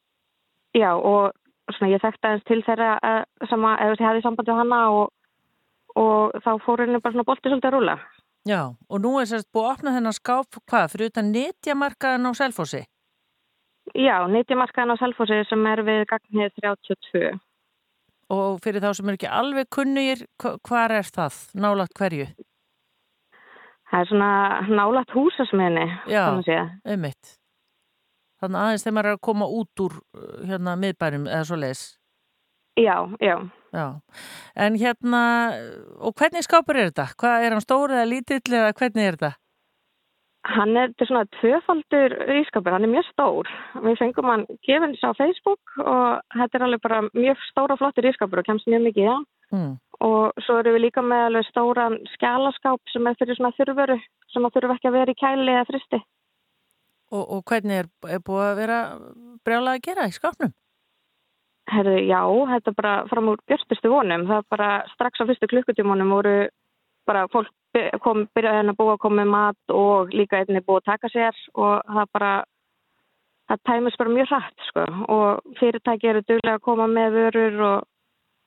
já og svona ég þekkti aðeins til þeirra uh, sama, eða ég hafði samband við hana og, og þá fór henni bara svona bolti svolítið að rúla Já, og nú er sérst búið að opna þennan skáp, hvað, fyrir utan netjamarkaðan á Selfossi? Já, nýttjamarkaðan á Selfossi sem er við gagnið 32 Og fyrir þá sem er ekki alveg kunnugir, hva- hvar er það? Nálagt hverju? Það er svona nálat húsasmiðni Já, þannig séð. einmitt. Þannig aðeins þegar maður er að koma út úr uh, hérna miðbærum eða svo leis. Já, já. Já, en hérna, og hvernig skápur er þetta? Hvað er hann stór eða lítill eða hvernig er þetta? Hann er þetta er svona tvöfaldur ískapur, hann er mjög stór. Við fengum hann gefins á Facebook og þetta er alveg bara mjög stór og flottur ískapur og kemst mjög mikið í það. Mm. Og svo erum við líka með alveg stóran skjálaskáp sem er fyrir svona þurfuru sem að þurfa ekki að vera í kæli eða fristi. Og, og hvernig er, er búið að vera brjálað að gera í skápnum? Herðu, já, þetta bara fram úr björstustu vonum. Það bara strax á fyrstu klukkutímanum voru bara fólk kom, byrjaði henni að búa að koma með mat og líka einnig búið að taka sér og það bara, það tæmis bara mjög hratt, sko. Og fyrirtæki eru duglega að koma með vörur og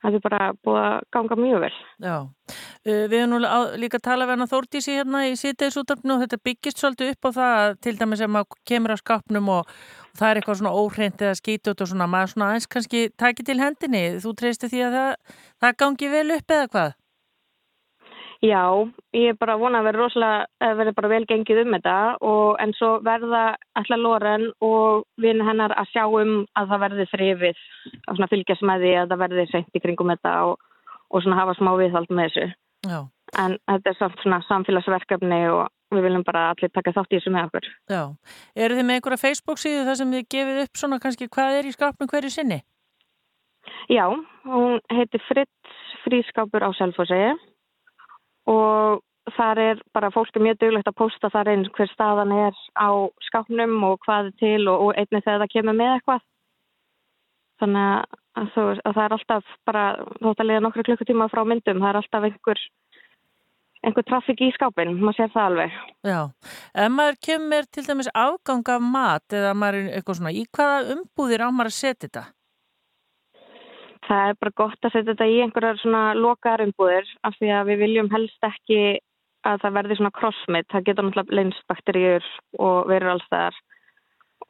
það er bara búið að ganga mjög vel. Já, uh, við hefum nú líka að tala við hana Þórdísi hérna í síðdeisútarpinu og þetta byggist svolítið upp á það að til dæmis ef maður kemur að skápnum og, og það er eitthvað svona óhreint eða skítut og svona, maður svona aðeins kannski taki til hendinni, þú treysti því að það, það gangi vel upp eða hvað? Já, ég er bara að vona að vera rosalega, vera bara vel gengið um þetta og en svo verða alltaf Loren og vinn hennar að sjá um að það verði þrifið að svona fylgjast með því að það verði seint í kringum þetta og, og svona hafa smá viðhald með þessu. Já. En þetta er samt svona samfélagsverkefni og við viljum bara allir taka þátt í þessu með okkur. Já, eru þið með einhverja Facebook síðu þar sem þið gefið upp svona kannski hvað er í skápnum hverju sinni? Já, hún heitir Fritz Frískápur á Selfossi og þar er bara fólk er mjög duglegt að posta þar einn hver staðan er á skápnum og hvað er til og, og einnig þegar það kemur með eitthvað. Þannig að, þú, að það er alltaf bara, þótt að liða nokkru klukkutíma frá myndum, það er alltaf einhver, einhver trafík í skápin, maður sér það alveg. Já, ef maður kemur til dæmis afgang af mat eða maður er eitthvað svona, í hvaða umbúðir á maður að setja þetta? Það er bara gott að setja þetta í einhverjar svona lokaðar umbúðir af því að við viljum helst ekki að það verði svona crossmit. Það getur náttúrulega leynst bakteríur og verður alls þar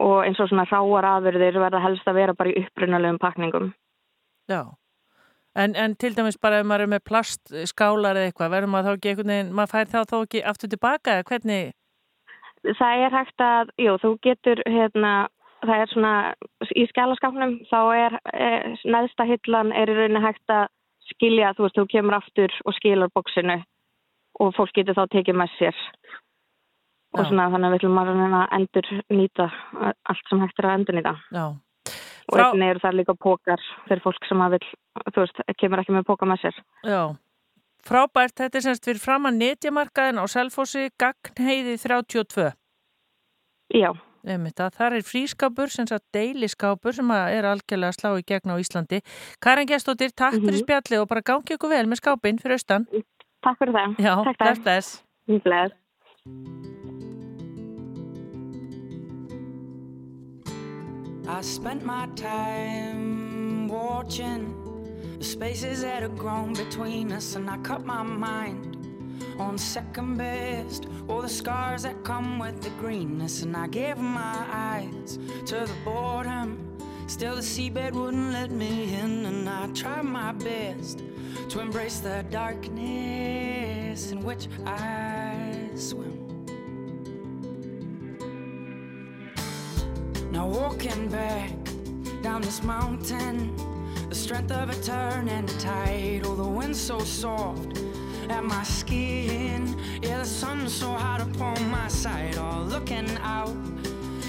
og eins og svona ráar afurðir verða helst að vera bara í upprunalegum pakningum. Já. En, en til dæmis bara ef maður er með plastskálar eða eitthvað, verður maður þá ekki einhvern veginn, maður fær þá þá ekki aftur tilbaka eða hvernig? Það er hægt að, jú, þú getur hérna, það er svona í skjálaskapnum, þá er e, neðsta hillan er í rauninni hægt að skilja, þú veist, þú kemur aftur og skilur bóksinu og fólk getur þá tekið með sér. Og svona þannig að við ætlum að endur nýta allt sem hægt er að endur nýta Já. og einnig eru það líka pókar fyrir fólk sem að vil, þú veist, kemur ekki með póka með sér. Já, frábært, þetta er semst fyrir fram að netjamarkaðin á Selfossi, Gagnheiði 32 Já Það. Er frískapur, sem sagt deiliskápur sem að er algjörlega að slá í gegn á Íslandi. Karin Gestóttir, takk fyrir spjalli og bara gangi ykkur vel með skápin fyrir austan. Takk fyrir það. Já, Takk, bless. bless. I spent my time watching the spaces that have grown between us, and I cut my mind on second best. All the scars that come with the greenness, and I gave my eyes to the boredom. Still, the seabed wouldn't let me in, and I tried my best to embrace the darkness in which I swim. Now walking back down this mountain, the strength of a turn and a tide. Oh, the wind so soft at my skin. Yeah, the sun so hot upon my side. All looking out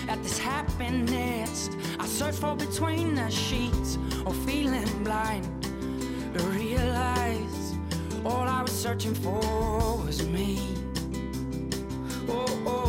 at this happiness. I search for between the sheets or feeling blind to realize all I was searching for was me. Oh, oh,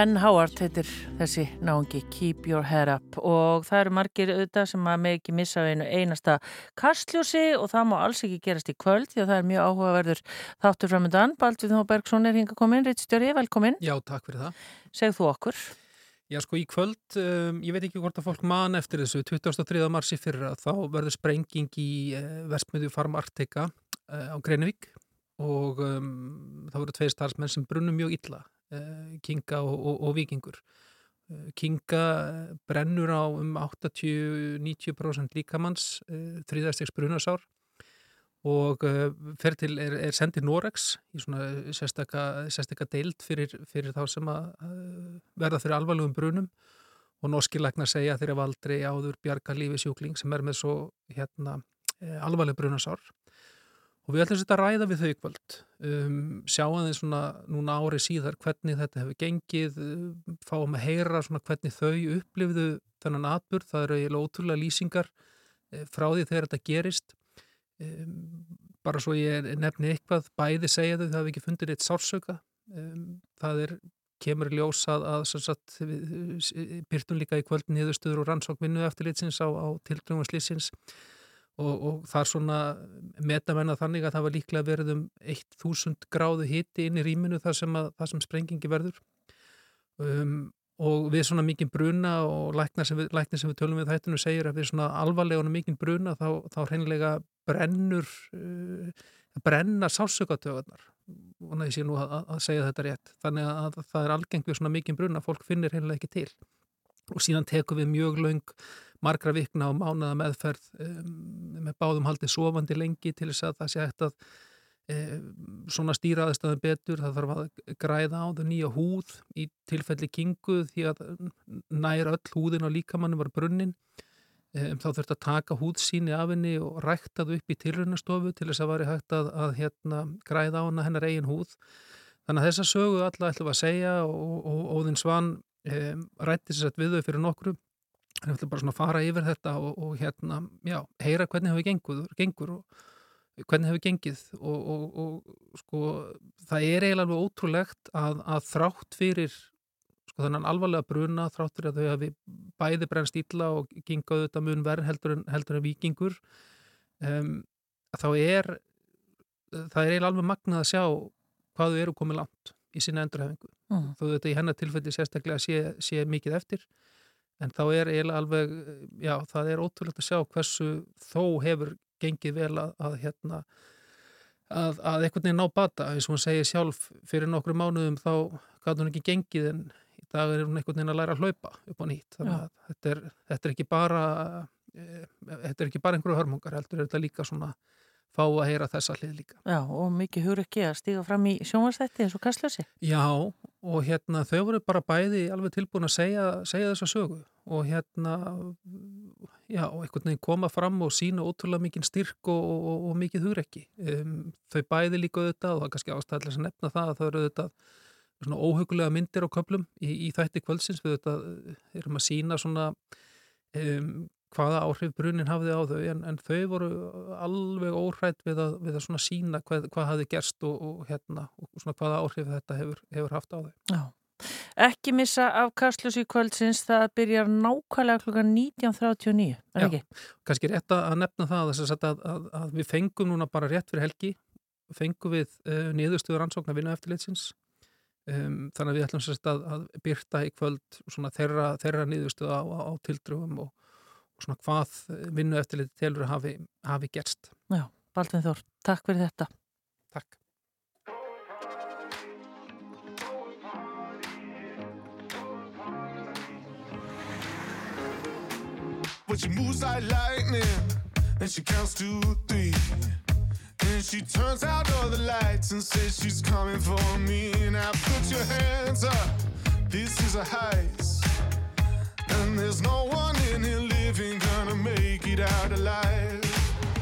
Ben Howard heitir þessi náungi Keep Your Head Up og það eru margir auðvitað sem að með ekki missa einu einasta kastljósi og það má alls ekki gerast í kvöld því að það er mjög áhugaverður þáttur framöndan. Baldvið Þó Bergson er hinga komin, Ritstjóri, velkomin. Já, takk fyrir það. Segð þú okkur. Já, sko í kvöld, um, ég veit ekki hvort að fólk man eftir þessu, 23. marsi fyrra þá verður sprenging í uh, vestmiðju Farm Artika uh, á Greinivík og um, það voru tveir starfsmenn sem brunum mjög illa Eh, Kinga og, og, og Vikingur. Eh, Kinga brennur á um 80-90% líkamanns þrýðastegs brunasár og fer til, er, er sendið Norex í svona sérstakka deild fyrir, fyrir þá sem að verða fyrir alvarlegum brunum og norski læknar segja þeirra valdri áður bjarga lífi sjúkling sem er með svo hérna, alvarleg brunasár og við ætlum að ræða við þau kvöld. Um, sjáum þeim svona núna ári síðar hvernig þetta hefur gengið um, fáum að heyra svona hvernig þau upplifðu þennan atbyrð, það eru eiginlega ótrúlega lýsingar e, frá því þegar þetta gerist. Um, bara svo ég nefni eitthvað bæði segja þau, það hefur ekki fundið eitt sársöka um, það er kemur ljósað að, að byrtum líka í kvöldin niðurstöður og rannsókvinnu eftirlitsins á, á tilgrunum slísins og, og það er svona metamenn að þannig að það var líklega verið um 1000 gráðu hitti inn í rýminu þar sem, að, þar sem sprengingi verður. Um, og við svona mikið bruna og læknir sem sem við tölum við þættinu segir að við svona alvarlega og mikið bruna þá, þá hreinlega brennur uh, brenna sásökatöðunar og það sé nú að, að segja þetta rétt. Þannig að það er algengt við svona mikið bruna fólk finnir hreinlega ekki til. Og síðan tekum við mjög laung margra vikna og mánaða meðferð með báðum haldið sofandi lengi til þess að það sé hægt að svona stýra aðstæðum betur. Það þarf að græða á þau nýja húð í tilfelli kingu því að nær öll húðin á líkamannu var brunnin. Þá þurft að taka húðsíni af henni og rækta þau upp í tilraunastofu til þess að væri hægt að, að hérna, græða á hennar eigin húð. Þannig að þessa sögu alla ætlum að segja og, og, og Óðinn Svan rætti sér við þau fyrir nokkru Við ætlum bara svona að fara yfir þetta og, og hérna, já, heyra hvernig hefur gengur, gengur og hvernig hefur gengið og, og, og sko það er eiginlega alveg ótrúlegt að, að þrátt fyrir sko þannig alvarlega bruna, þrátt fyrir að þau hafi bæði brennst ítla og gengaðu þetta mun verð heldur en, heldur en vikingur um, þá er það er eiginlega alveg magnað að sjá hvað þau eru komið langt í sinna endurhefingu mm. þó þetta í hennar tilfelli sérstaklega sé, sé mikið eftir en þá er eiginlega alveg, já, það er ótrúlegt að sjá hversu þó hefur gengið vel að, að hérna, að, að einhvern veginn ná bata, eins og hún segir sjálf fyrir nokkru mánuðum þá gæti hún ekki gengið en í dag er hún einhvern veginn að læra að hlaupa upp á nýtt, þannig að þetta er, þetta er ekki bara, e, þetta er ekki bara einhverju hörmungar, heldur er þetta líka svona fá að heyra þessa hlið líka. Já, og mikið hugur ekki að stíga fram í sjónvarsþætti eins og kastlösi. Já, og hérna þau voru bara bæði alveg tilbúin að segja, segja þessa sögu og hérna já, og einhvern veginn koma fram og sína ótrúlega mikið styrk og, og, og mikið hugur ekki. Um, þau bæði líka auðvitað og það er kannski ástæðilega að nefna það að þau eru auðvitað svona óhugulega myndir á köplum í, í þætti kvöldsins við auðvitað erum að sína svona um, hvaða áhrif brunin hafði á þau en, en þau voru alveg óhrætt við að, við að svona sína hvað, hvað hafi gerst og, og, hérna, og svona hvaða áhrif þetta hefur, hefur haft á þau. Já. Ekki missa af Kastlus í kvöldsins, það byrjar nákvæmlega klukka 19.39, er ekki? Já, kannski rétt að nefna það að, að, að við fengum núna bara rétt fyrir helgi, fengum við uh, niðurstöður ansóknar vinna eftirleitsins um, þannig að við ætlum að byrta í kvöld þeirra, þeirra niðurstöða á, á tildröfum og svona hvað vinnu eftir litið telur hafi, hafi gerst. Já, Baldvin Þór, takk fyrir þetta. Takk. But she moves like lightning And she counts to three And she turns out all the lights And says she's coming for me Now put your hands up This is a heist And there's no one in here living gonna make it out alive.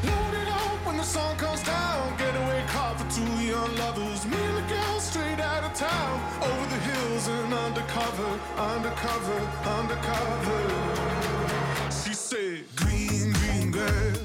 Load it up when the sun comes down. Getaway car for two young lovers. Me and the girl straight out of town. Over the hills and undercover, undercover, undercover. She said, Green, green girls,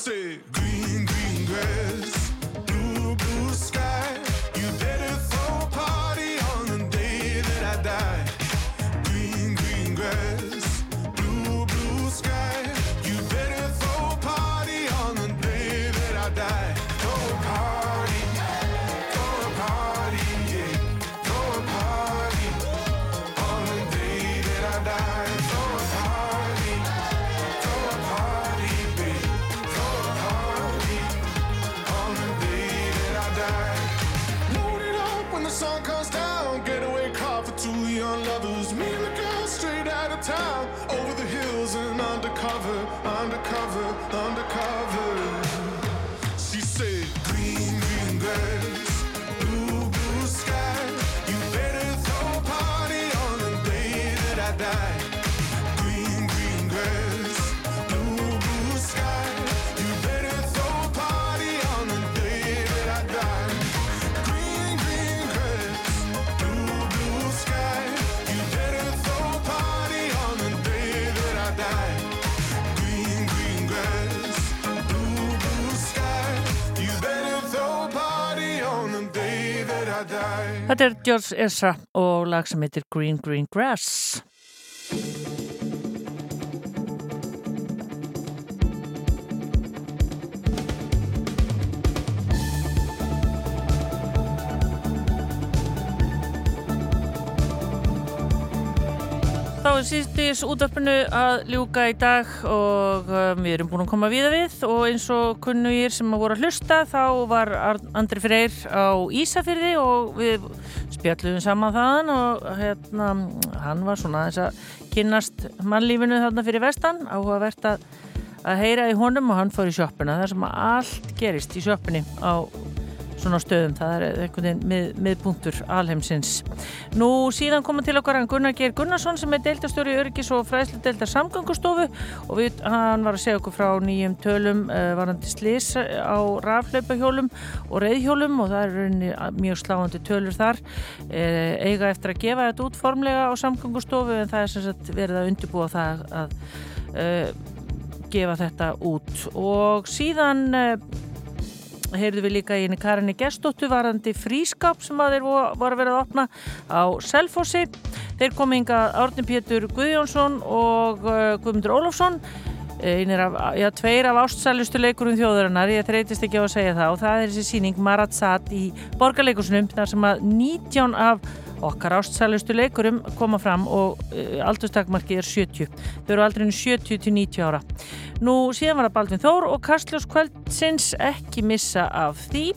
She undercover, undercover, Þetta er George Ezra og lag sem heitir Green Green Grass. Er síðstis útvarpinu að ljúka í dag og um, við erum búin að koma viða við og eins og kunnugir sem að voru að hlusta þá var Ar- Andri Freyr á Ísafyrði og við spjalluðum saman þaðan og hérna, hann var svona þess að kynnast mannlífinu þarna fyrir vestan. Áhugavert að, að heyra í honum og hann fór í sjoppuna. Þar sem allt gerist í sjoppunni á svona stöðum, það er einhvern veginn mið, miðpunktur alheimsins. Nú síðan koma til okkar hann Gunnar Geir Gunnarsson sem er deildastjóri öryggis og fræðslu deildar samgöngustofu og við, hann var að segja okkur frá nýjum tölum uh, varandi slís á rafleipahjólum og reyðhjólum og það er rauninni mjög sláandi tölur þar. Uh, eiga eftir að gefa þetta út formlega á samgöngustofu en það er sem sagt verið að undirbúa það að uh, gefa þetta út. Og síðan heyrðu við líka í henni Karinni Gestóttu varandi frískap sem að þeir vo- voru vera að opna á Selfossi. Þeir kom inga Árni Pétur Guðjónsson og uh, Guðmundur Ólafsson. Einir af, já, tveir af ástsælustu leikurum þjóðurinnar, ég þreytist ekki á að segja það. Og það er þessi síning Maratsat í borgarleikursunum þar sem að 19 af okkar ástsælustu leikurum koma fram og uh, aldurstakmarkið er 70 þau eru aldrei 70 til 90 ára. Nú síðan var það Baldvin Þór og Kastljós kvöldsins ekki missa af því.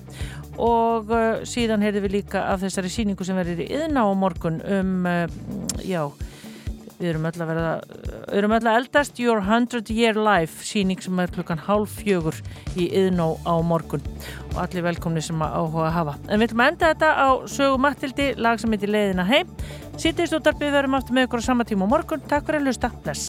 Og uh, síðan heyrðum við líka af þessari síningu sem verður í yðna á morgun um, uh, já við erum öll að verða við erum öll að eldast. Your 100 Year Life síning sem er klukkan hálf fjögur í yðnó á morgun. Og allir velkomni sem að áhuga að hafa. En við að enda þetta á sögu Mattildi lag sem heitir Leiðina heim. Sýttist útarpið verðum aftur með ykkur á sama tíma á morgun. Takk fyrir að hlusta, bless